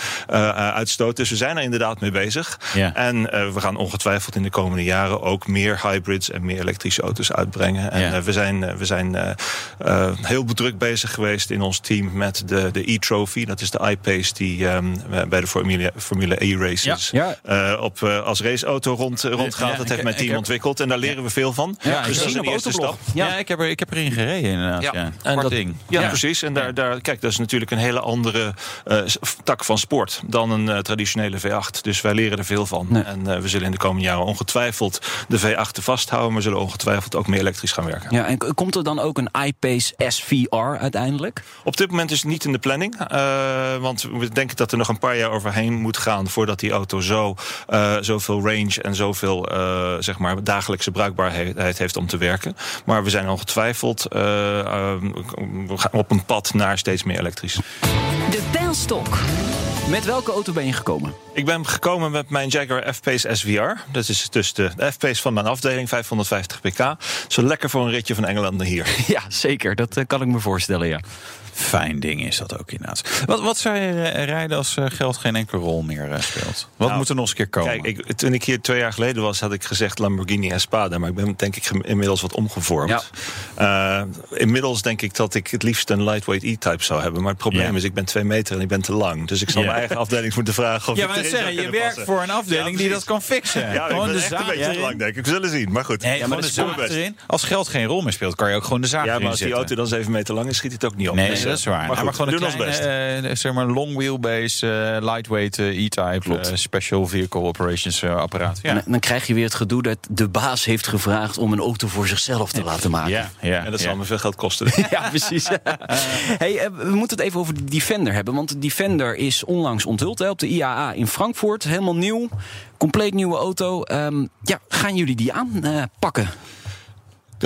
eh, uitstoot. Dus we zijn er inderdaad mee bezig. Ja. En we gaan ongetwijfeld in de komende jaren ook meer hybrids en meer elektrische auto's uitbrengen. En Ja. eh, we zijn, eh, we zijn eh, heel druk bezig geweest in ons team met de, de e-trophy. Dat is de iPace die ehm, bij de Formule, Formule E races Ja. eh, op, eh, als raceauto rond, rondgaat. Ja, dat ik- heeft mijn team heb- ontwikkeld. En daar leren we veel van. Ja, dus dat is gezien een op eerste Autoblog. stap. Ja, ik, heb er, ik heb erin gereden inderdaad. Ja. Ja. En dat- ding. Ja, precies. En daar, daar, kijk, dat is natuurlijk een hele andere eh, tak van sport dan een traditionele V8. Dus wij leren er veel van. Nee. En eh, we zullen in de komende jaren ongetwijfeld de V8 vasthouden, maar zullen ongetwijfeld ook meer elektrisch gaan werken. Ja, en komt er dan ook een iPace SVR uiteindelijk? Op dit moment is het niet in de planning. eh, want we denken dat er nog een paar jaar overheen moet gaan voordat die auto zo, eh, zoveel range en zoveel eh, zeg maar dagelijkse bruikbaarheid heeft om te werken. Maar we zijn ongetwijfeld we gaan op een pad naar steeds meer elektrisch. De pijlstok. Met welke auto ben je gekomen? Ik ben gekomen met mijn Jaguar F-Pace SVR. Dat is dus de F-Pace van mijn afdeling, 550 pk. Zo lekker voor een ritje van Engeland naar hier. Ja, zeker. Dat eh, kan ik me voorstellen, ja. Fijn ding is dat ook inderdaad. Wat, wat zou je rijden als eh, geld geen enkele rol meer eh, speelt? Wat Nou, moet er nog eens een keer komen? Kijk, ik, toen ik hier twee jaar geleden was, had ik gezegd Lamborghini Espada. Maar ik ben denk ik inmiddels wat omgevormd. Eh, inmiddels denk ik dat ik het liefst een lightweight E-type zou hebben. Maar het probleem Ja. is, ik ben twee meter en ik ben te lang. Dus ik zal Ja. mijn eigen afdeling moeten vragen of ja, ik maar erin zeggen, zou je werkt passen. voor een afdeling Ja, die dat kan fixen. Ja, ik gewoon ben de echt een beetje te lang, denk ik. We zullen zien. Maar goed. Nee, maar de zaak erin. Als geld geen rol meer speelt, kan je ook gewoon de zaak Ja, erin maar als die zetten. auto dan zeven meter lang is, schiet het ook niet op. Nee, Dus, dat is eh, waar. Maar, Maar, goed, gewoon een doen ons best. kleine, eh, zeg maar long wheelbase, eh, lightweight eh, E-type, eh, special vehicle operations eh, apparaat. Ja. En dan krijg je weer het gedoe dat de baas heeft gevraagd om een auto voor zichzelf te laten maken. Ja, ja, En dat ja. zal me veel geld kosten. Ja, precies. hey, eh, we moeten het even over de Defender hebben. Want de Defender is onlangs onthuld hè, op de IAA in Frankfurt. Helemaal nieuw. Compleet nieuwe auto. Ehm, ja, gaan jullie die aanpakken?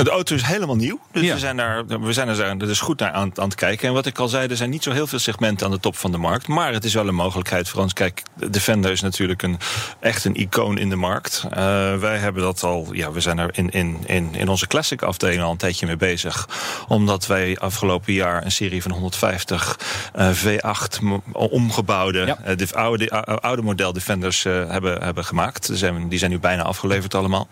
De auto is helemaal nieuw. Dus Ja. we zijn daar, we zijn er dus goed naar aan, aan het kijken. En wat ik al zei, er zijn niet zo heel veel segmenten aan de top van de markt. Maar het is wel een mogelijkheid voor ons. Kijk, de Defender is natuurlijk een, echt een icoon in de markt. Eh, wij hebben dat al, ja, we zijn er in, in, in, in onze classic afdeling al een tijdje mee bezig. Omdat wij afgelopen jaar een serie van 150 eh, V8 mo- omgebouwde, Ja. eh, de oude, de oude model Defenders hebben, hebben gemaakt. Die zijn, die zijn nu bijna afgeleverd allemaal.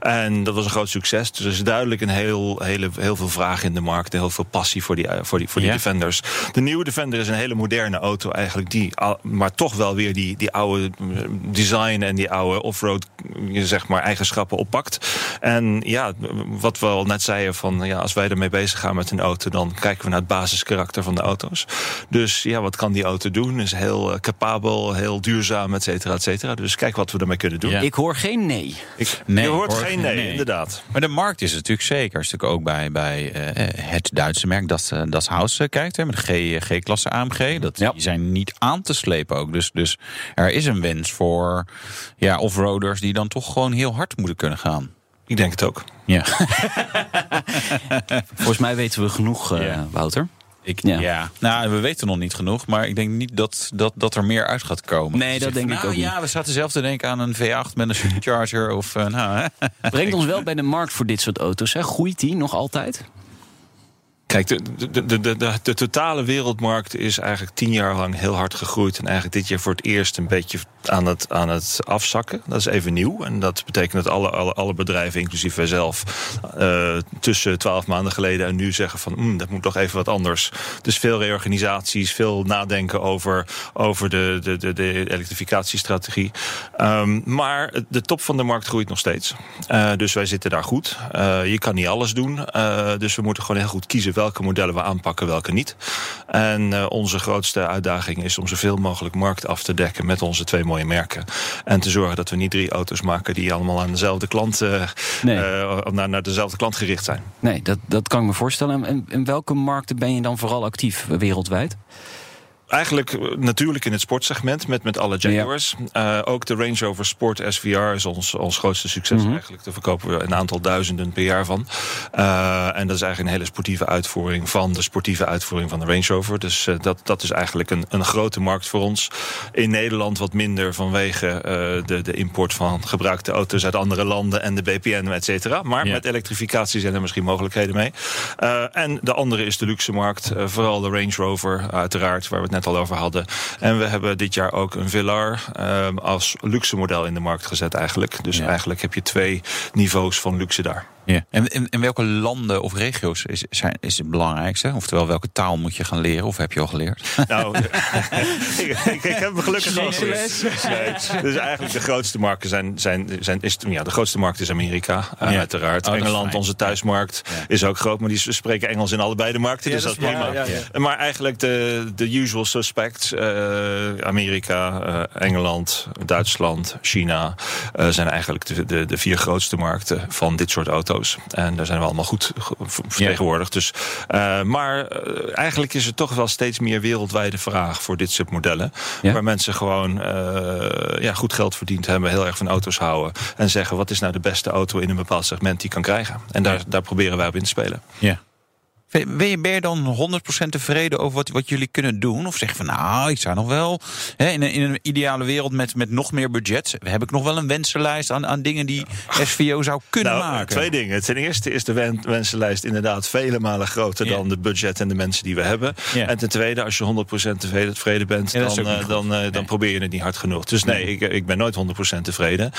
En dat was een groot succes. Dus er is duidelijk een heel, hele, heel veel vraag in de markt. En heel veel passie voor die, eh, voor die, voor die Ja. Defenders. De nieuwe Defender is een hele moderne auto eigenlijk. Die, maar toch wel weer die, die oude eh, design en die oude offroad eh, zeg maar, eigenschappen oppakt. En ja, wat we al net zeiden van ja, als wij ermee bezig gaan met een auto, dan kijken we naar het basiskarakter van de auto's. Dus ja, wat kan die auto doen? Is heel capabel, heel duurzaam, et cetera, et cetera. Dus kijk wat we ermee kunnen doen. Ja. Ik hoor geen nee. Ik, Nee, je hoort hoor, geen nee, nee. inderdaad. Maar de markt is natuurlijk zeker. Natuurlijk ook bij, bij eh, het Duitse merk dat, eh, das Haus eh, kijkt. Hè, met de G- G-klasse AMG. Dat, Ja. Die zijn niet aan te slepen ook. Dus, dus er is een wens voor ja, offroaders die dan toch gewoon heel hard moeten kunnen gaan. Ik denk het ook. Ja. Volgens mij weten we genoeg, eh, Ja. Wouter. Ik, Ja. ja. nou, we weten nog niet genoeg, maar ik denk niet dat, dat, dat er meer uit gaat komen. Nee, dat denk van, ik nou, ook niet. Ja, we zaten zelf te denken aan een V8 met een supercharger of uh, nou, hè. Brengt ons wel bij de markt voor dit soort auto's. Hè? Groeit die nog altijd? Kijk, de, de, de, de, totale wereldmarkt is eigenlijk tien jaar lang heel hard gegroeid. En eigenlijk dit jaar voor het eerst een beetje aan het, aan het afzakken. Dat is even nieuw. En dat betekent dat alle, alle, alle bedrijven, inclusief wij zelf, uh, tussen twaalf maanden geleden en nu zeggen van mm, dat moet toch even wat anders. Dus veel reorganisaties, veel nadenken over, over de, de, de, de elektrificatiestrategie. Um, maar de top van de markt groeit nog steeds. Uh, dus wij zitten daar goed. Uh, je kan niet alles doen. Dus we moeten gewoon heel goed kiezen welke modellen we aanpakken, welke niet. En uh, onze grootste uitdaging is om zoveel mogelijk markt af te dekken met onze twee mooie merken. En te zorgen dat we niet drie auto's maken die allemaal aan dezelfde klant, uh, nee. uh, naar, naar dezelfde klant gericht zijn. Nee, dat, dat kan ik me voorstellen. En in welke markten ben je dan vooral actief wereldwijd? Eigenlijk natuurlijk in het sportsegment met, met alle Jaguars. Ja. Uh, ook de Range Rover Sport SVR is ons, ons grootste succes mm -hmm. eigenlijk. Daar verkopen we een aantal duizenden per jaar van. Uh, en dat is eigenlijk een hele sportieve uitvoering van de sportieve uitvoering van de Range Rover. Dus uh, dat, dat is eigenlijk een, een grote markt voor ons. In Nederland wat minder vanwege de, de import van gebruikte auto's uit andere landen en de BPN, et cetera. Maar ja. met elektrificatie zijn er misschien mogelijkheden mee. En de andere is de luxe markt. Vooral de Range Rover, uiteraard, waar we het net al over hadden. En we hebben dit jaar ook een Velar uh, als luxe model in de markt gezet eigenlijk. Dus ja. eigenlijk heb je twee niveaus van luxe daar. Ja. En, en, en, welke landen of regio's is, zijn, is het belangrijkste? Oftewel, welke taal moet je gaan leren? Of heb je al geleerd? Nou, ik, ik, ik, heb me gelukkig al geleerd. Nee, dus eigenlijk de grootste markten zijn... zijn, zijn is, ja, de grootste markt is Amerika, uh, ja. uiteraard. Oh, Engeland, onze thuismarkt, ja. is ook groot. Maar die spreken Engels in allebei de markten, dus dat is prima. Maar eigenlijk de, de usual suspects... Uh, Amerika, uh, Engeland, Duitsland, China... zijn eigenlijk de, de, de vier grootste markten van dit soort auto's. En daar zijn we allemaal goed vertegenwoordigd. Dus, maar eigenlijk is er toch wel steeds meer wereldwijde vraag voor dit soort modellen. Ja. Waar mensen gewoon ja, goed geld verdiend hebben, heel erg van auto's houden. En zeggen, wat is nou de beste auto in een bepaald segment die kan krijgen? En daar, daar proberen wij op in te spelen. Ja. Ben je, dan 100% tevreden over wat, wat jullie kunnen doen? Of zeg van nou, ik zou nog wel hè, in, een, in een ideale wereld met, met nog meer budget. Heb ik nog wel een wensenlijst aan, aan dingen die SVO zou kunnen nou, maken? Twee dingen. Ten eerste is de wensenlijst inderdaad vele malen groter dan de budget en de mensen die we hebben. En ten tweede, als je 100% tevreden bent, ja, dan, uh, dan, uh, nee. dan probeer je het niet hard genoeg. Dus nee, nee. Ik, ik ben nooit 100% tevreden.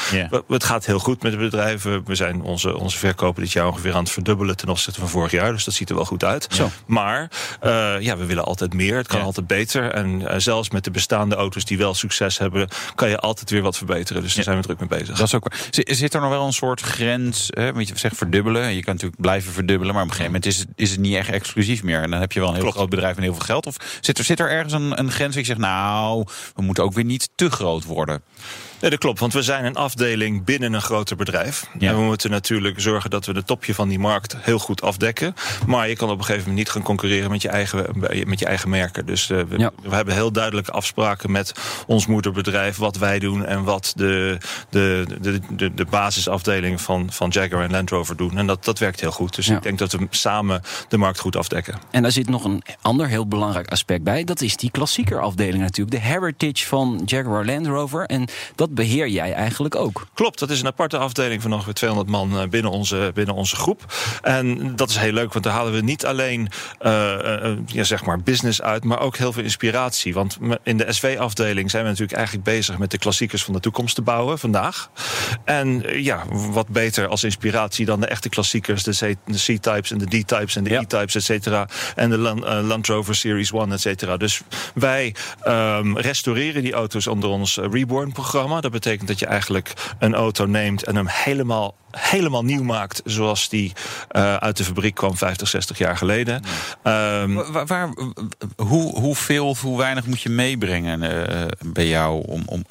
Het gaat heel goed met de bedrijven. We zijn onze, onze verkopen dit jaar ongeveer aan het verdubbelen ten opzichte van vorig jaar. Dus dat ziet er wel goed uit. Zo. Maar uh, ja, we willen altijd meer. Het kan ja. altijd beter. En uh, zelfs met de bestaande auto's die wel succes hebben, kan je altijd weer wat verbeteren. Dus daar ja. zijn we druk mee bezig. Dat is ook. Zit er nog wel een soort grens? Hè? Want je zegt verdubbelen. Je kan natuurlijk blijven verdubbelen, maar op een gegeven moment is het, is het niet echt exclusief meer. En dan heb je wel een heel Klopt. groot bedrijf en heel veel geld. Of zit er, zit er ergens een, een grens je zegt, nou, we moeten ook weer niet te groot worden? Nee, dat klopt, want we zijn een afdeling binnen een groter bedrijf. Ja. En we moeten natuurlijk zorgen dat we de topje van die markt heel goed afdekken. Maar je kan op een gegeven moment niet gaan concurreren met je eigen, met je eigen merken. Dus uh, we, Ja. we hebben heel duidelijke afspraken met ons moederbedrijf, wat wij doen en wat de, de, de, de, de basisafdeling van, van Jaguar en Land Rover doen. En dat, dat werkt heel goed. Dus Ja. ik denk dat we samen de markt goed afdekken. En daar zit nog een ander heel belangrijk aspect bij. Dat is die klassiekerafdeling natuurlijk. De heritage van Jaguar Land Rover. En dat beheer jij eigenlijk ook. Klopt, dat is een aparte afdeling van ongeveer 200 man eh, binnen onze, binnen onze groep. En dat is heel leuk, want daar halen we niet alleen eh, eh, ja, zeg maar business uit, maar ook heel veel inspiratie. Want in de SV-afdeling zijn we natuurlijk eigenlijk bezig met de klassiekers van de toekomst te bouwen vandaag. En ja, wat beter als inspiratie dan de echte klassiekers, de C-types en de D-types en de Ja. E-types, et cetera. En de Land, Rover Series 1, et cetera. Dus wij ehm, restaureren die auto's onder ons Reborn-programma. Dat betekent dat je eigenlijk een auto neemt en hem helemaal helemaal nieuw maakt zoals die eh, uit de fabriek kwam 50, 60 jaar geleden. Ehm, Waar, waar- hoe, hoeveel of hoe weinig moet je meebrengen eh, bij jou? Om, om,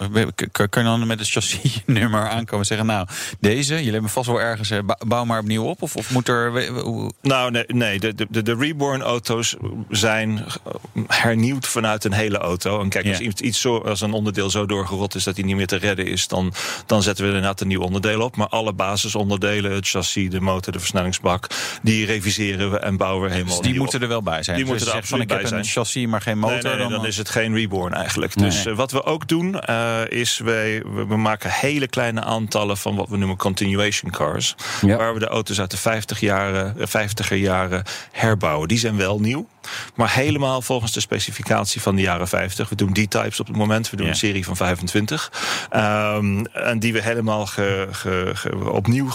kan kan je dan met het chassisnummer aankomen en zeggen... nou, deze, jullie hebben vast wel ergens... eh, bou- bouw maar opnieuw op? Of, of moet er... hoe- Nou, nee, nee de, de, de Reborn-auto's zijn eh, hernieuwd vanuit een hele auto. En kijk, als iets, iets zo, als een onderdeel zo doorgerot is dat hij niet meer te redden is, dan, dan zetten we inderdaad een nieuw onderdeel op. Maar alle basisonderdelen, het chassis, de motor, de versnellingsbak, die reviseren we en bouwen we helemaal Dus die nieuw moeten op. er wel bij zijn. Die Dus moeten er absoluut van, bij Ik heb zijn. een chassis, maar geen motor. Nee, nee, nee, dan, dan, is het geen reborn eigenlijk. Nee. Dus eh, wat we ook doen, eh, is wij, we, we maken hele kleine aantallen van wat we noemen continuation cars. Ja. Waar we de auto's uit de 50 jaren, eh, 50er jaren herbouwen. Die zijn wel nieuw, maar helemaal volgens de specificatie van de jaren 50. We doen D-types op het moment, we doen Ja. een serie van 25. Ehm, en die we helemaal ge, ge- ge- opnieuw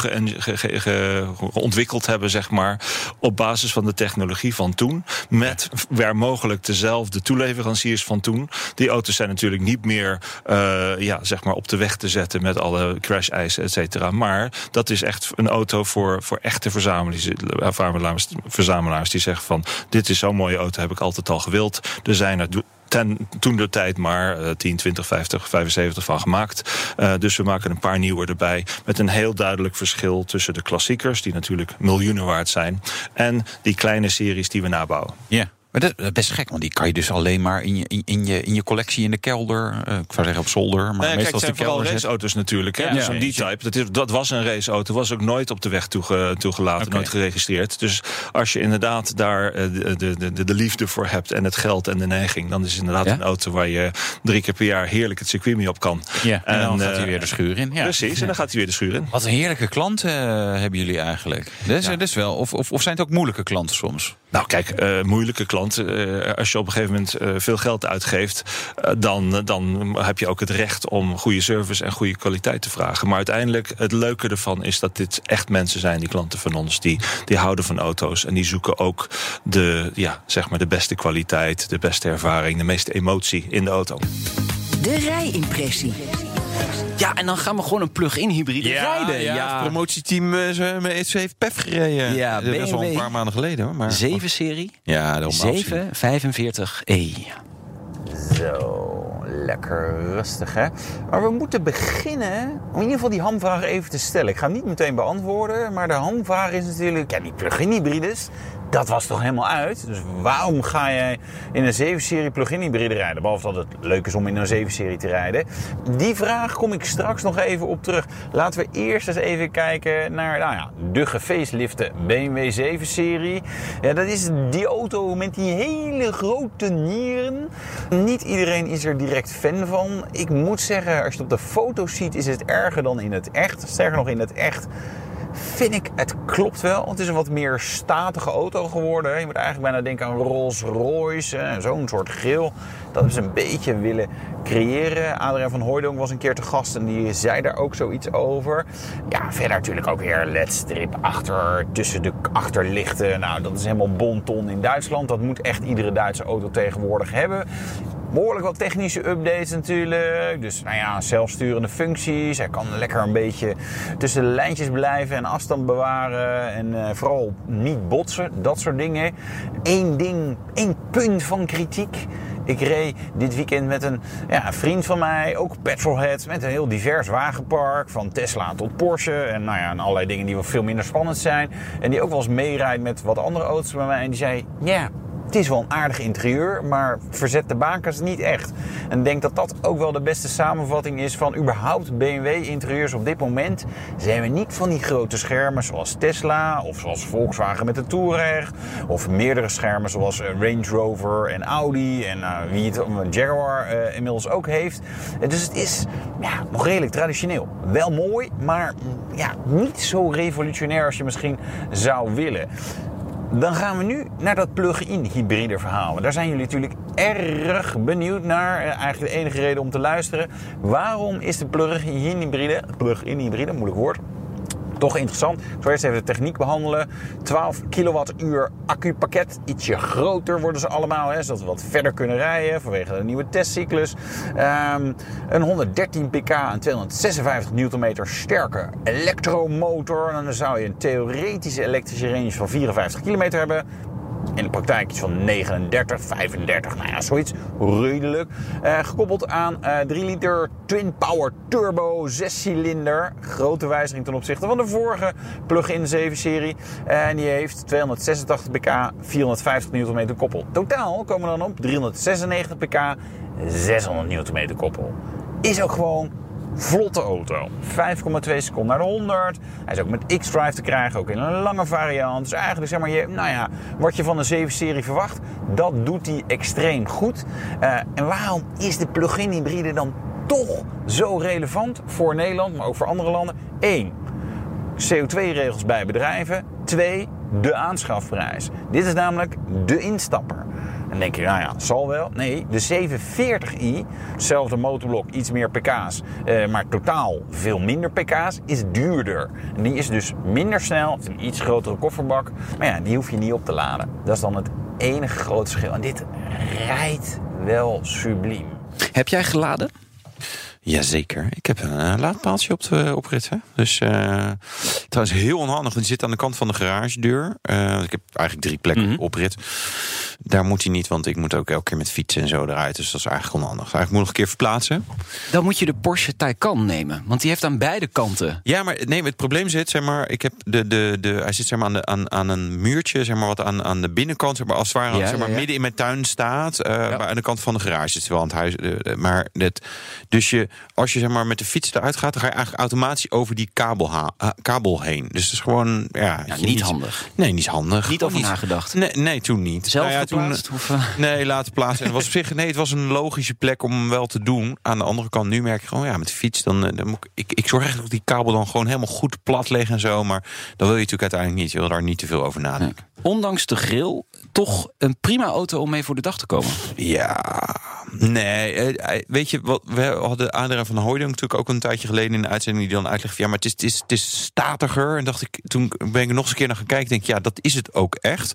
ontwikkeld hebben, zeg maar. Op basis van de technologie van toen. Met waar mogelijk dezelfde toeleveranciers van toen. Die auto's zijn natuurlijk niet meer eh, ja, zeg maar op de weg te zetten met alle crash-eisen, et cetera. Maar dat is echt een auto voor, voor echte verzamelaars, verzamelaars, verzamelaars die zeggen van dit is zo'n mooie auto, heb ik altijd al gewild. Er zijn er ten, toen de tijd maar eh, 10, 20, 50, 75 van gemaakt. Eh, dus we maken een paar nieuwe erbij. Met een heel duidelijk verschil tussen de klassiekers, die natuurlijk miljoenen waard zijn. En die kleine series die we nabouwen. ja. Maar dat is best gek, want die kan je dus alleen maar in je, in, je, in je collectie in de kelder. eh, ik zou zeggen op zolder, maar Nee, kijk, meestal het zijn vooral raceauto's natuurlijk. Hè? Ja, dus ja. zo'n D-type, dat, is- dat was een raceauto. Was ook nooit op de weg toege, toegelaten, nooit geregistreerd. Dus als je inderdaad daar eh, de, de, de, de liefde voor hebt... en het geld en de neiging... dan is het inderdaad Ja? een auto waar je drie keer per jaar... heerlijk het circuit mee op kan. Ja, en, dan En, gaat hij eh, weer de schuur in. Ja. Precies, en dan gaat hij weer de schuur in. Wat een heerlijke klanten hebben jullie eigenlijk. Dat is, dat is wel, of, of, of zijn het ook moeilijke klanten soms? Nou, kijk, moeilijke klanten. Eh, als je op een gegeven moment eh, veel geld uitgeeft, eh, dan, dan heb je ook het recht om goede service en goede kwaliteit te vragen. Maar uiteindelijk, het leuke ervan is dat dit echt mensen zijn, die klanten van ons, die, die houden van auto's en die zoeken ook de, ja, zeg maar de beste kwaliteit, de beste ervaring, de meeste emotie in de auto. De rijimpressie. Ja, en dan gaan we gewoon een plug-in hybride rijden. ja, het promotieteam eh, ze- heeft PEF gereden. Ja, dat is al een BMW. paar maanden geleden. Hoor, maar, 7-serie. Ja, daarom 745e. Zo, lekker rustig hè. Maar we moeten beginnen om in ieder geval die hamvraag even te stellen. Ik ga hem niet meteen beantwoorden, maar de hamvraag is natuurlijk... Ja, die plug-in hybrides, dat was toch helemaal uit? Dus waarom ga jij in een 7-serie plug-in hybride rijden? Behalve dat het leuk is om in een 7-serie te rijden. Die vraag kom ik straks nog even op terug. Laten we eerst eens even kijken naar nou ja, de gefacelifte BMW 7-serie. Ja, dat is die auto met die hele grote nieren. Niet iedereen is er direct fan van. Ik moet zeggen, als je het op de foto's ziet, is het erger dan in het echt. Sterker nog, in het echt vind ik, het klopt wel. Het is een wat meer statige auto geworden. Je moet eigenlijk bijna denken aan Rolls Royce. Zo'n soort geel. Dat hebben ze een beetje willen creëren. Adriaan van Hooijdonk was een keer te gast en die zei daar ook zoiets over. Ja, verder natuurlijk ook weer ledstrip achter, tussen de achterlichten. Nou, dat is helemaal bonton in Duitsland. Dat moet echt iedere Duitse auto tegenwoordig hebben. Behoorlijk wat technische updates natuurlijk. Dus nou ja, zelfsturende functies. Hij kan lekker een beetje tussen de lijntjes blijven en afstand bewaren. En eh, vooral niet botsen, dat soort dingen. Eén ding, één punt van kritiek. Ik reed dit weekend met een ja, vriend van mij, ook petrolhead, met een heel divers wagenpark. Van Tesla tot Porsche en, nou ja, en allerlei dingen die wel veel minder spannend zijn. En die ook wel eens meerijdt met wat andere auto's bij mij. En die zei, ja, het is wel een aardig interieur, maar verzet de bakens niet echt. En ik denk dat dat ook wel de beste samenvatting is van überhaupt BMW-interieurs op dit moment. Zijn we niet van die grote schermen zoals Tesla of zoals Volkswagen met de Touareg. Of meerdere schermen zoals eh, Range Rover en Audi en uh, wie het Jaguar uh, inmiddels ook heeft. Dus het is ja, nog redelijk traditioneel. Wel mooi, maar mm, ja, niet zo revolutionair als je misschien zou willen. Dan gaan we nu naar dat plug-in hybride verhaal. Daar zijn jullie natuurlijk erg benieuwd naar. Eigenlijk de enige reden om te luisteren. Waarom is de plug-in hybride, plug-in hybride, moeilijk woord, toch interessant. Ik zal eerst even de techniek behandelen. 12 kilowattuur accupakket. Ietsje groter worden ze allemaal, hè, zodat we wat verder kunnen rijden vanwege de nieuwe testcyclus. Um, een 113 pk en 256 Nm sterke elektromotor. En dan zou je een theoretische elektrische range van 54 kilometer hebben in de praktijk iets van 39, 35, nou ja, zoiets redelijk. Uh, gekoppeld aan uh, 3 liter Twin Power Turbo 6 cilinder. Grote wijziging ten opzichte van de vorige plug-in 7 serie. Uh, en die heeft 286 pk, 450 Nm koppel. Totaal komen we dan op 396 pk, 600 Nm koppel. Is ook gewoon vlotte auto. 5,2 seconden naar de 100. Hij is ook met X-Drive te krijgen, ook in een lange variant. Dus eigenlijk zeg maar, je, nou ja, wat je van een 7-serie verwacht, dat doet hij extreem goed. Uh, en waarom is de plug-in hybride dan toch zo relevant voor Nederland, maar ook voor andere landen? 1. CO2-regels bij bedrijven. 2. De aanschafprijs. Dit is namelijk de instapper. En denk je, nou ja, zal wel. Nee, de 740i, hetzelfde motorblok, iets meer pk's, eh, maar totaal veel minder pk's, is duurder. En die is dus minder snel, een iets grotere kofferbak. Maar ja, die hoef je niet op te laden. Dat is dan het enige grote verschil. En dit rijdt wel subliem. Heb jij geladen? Jazeker. Ik heb een uh, laadpaaltje op de oprit. Hè? Dus uh, trouwens heel onhandig. Die zit aan de kant van de garagedeur. Uh, ik heb eigenlijk drie plekken Mhm. mm -hmm. oprit. Daar moet hij niet, want ik moet ook elke keer met fietsen en zo eruit. Dus dat is eigenlijk onhandig. Eigenlijk moet ik nog een keer verplaatsen. Dan moet je de Porsche Taycan nemen. Want die heeft aan beide kanten. Ja, maar nee, het probleem zit, zeg maar, ik heb de, de, de, hij zit zeg maar, aan, de, aan, aan een muurtje, zeg maar, wat aan, aan de binnenkant, zeg maar, als het ware, Ja, zeg maar, ja, ja. midden in mijn tuin staat. Maar aan de kant van de garage zit wel aan het huis. Maar dit, dus je, als je zeg maar met de fiets eruit gaat, dan ga je eigenlijk automatisch over die kabel, uh, kabel heen. Dus het is gewoon, ja, niet handig. Nee, niet handig. Niet over nagedacht. Nee, nee, toen niet. Zelf Nou ja, toen? Of, uh, Nee, laten plaatsen. En het was op zich, nee, het was een logische plek om hem wel te doen. Aan de andere kant, nu merk je gewoon, ja, met de fiets, dan, eh, dan moet ik, ik, ik zorg eigenlijk dat die kabel dan gewoon helemaal goed plat ligt en zo. Maar dat wil je natuurlijk uiteindelijk niet. Je wil daar niet te veel over nadenken. ondanks de grill, toch een prima auto om mee voor de dag te komen. Ja, nee. eh, Weet je, wat, we hadden Adriaan van Hooydonk natuurlijk ook een tijdje geleden in de uitzending die dan uitlegt van ja, maar het is, het is, het is statiger. En dacht ik, toen ben ik nog eens een keer naar gaan kijken, denk ik, ja, dat is het ook echt.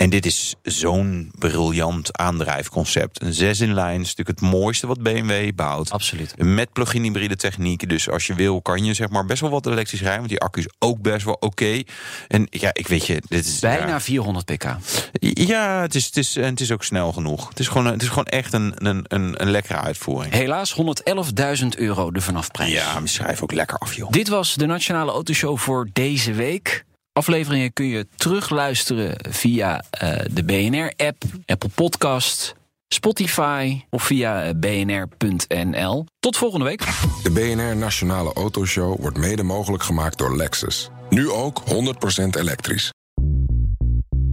En dit is zo'n briljant aandrijfconcept. Een 6 in lijn is natuurlijk het mooiste wat BMW bouwt. Absoluut. Met plug-in hybride techniek. Dus als je wil, kan je zeg maar best wel wat elektrisch rijden. Want die accu is ook best wel oké. En ja, ik weet je, dit is Bijna ja, 400 pk. ja, het is, het, is, en het is ook snel genoeg. Het is gewoon, het is gewoon echt een, een, een, een lekkere uitvoering. Helaas 111.000 euro de vanafprijs. Ja, schrijf ook lekker af, joh. Dit was de Nationale Autoshow voor deze week. Afleveringen kun je terugluisteren via uh, de BNR-app, Apple Podcast, Spotify of via eh, bnr.nl. Tot volgende week. De BNR Nationale Autoshow wordt mede mogelijk gemaakt door Lexus. Nu ook 100% elektrisch.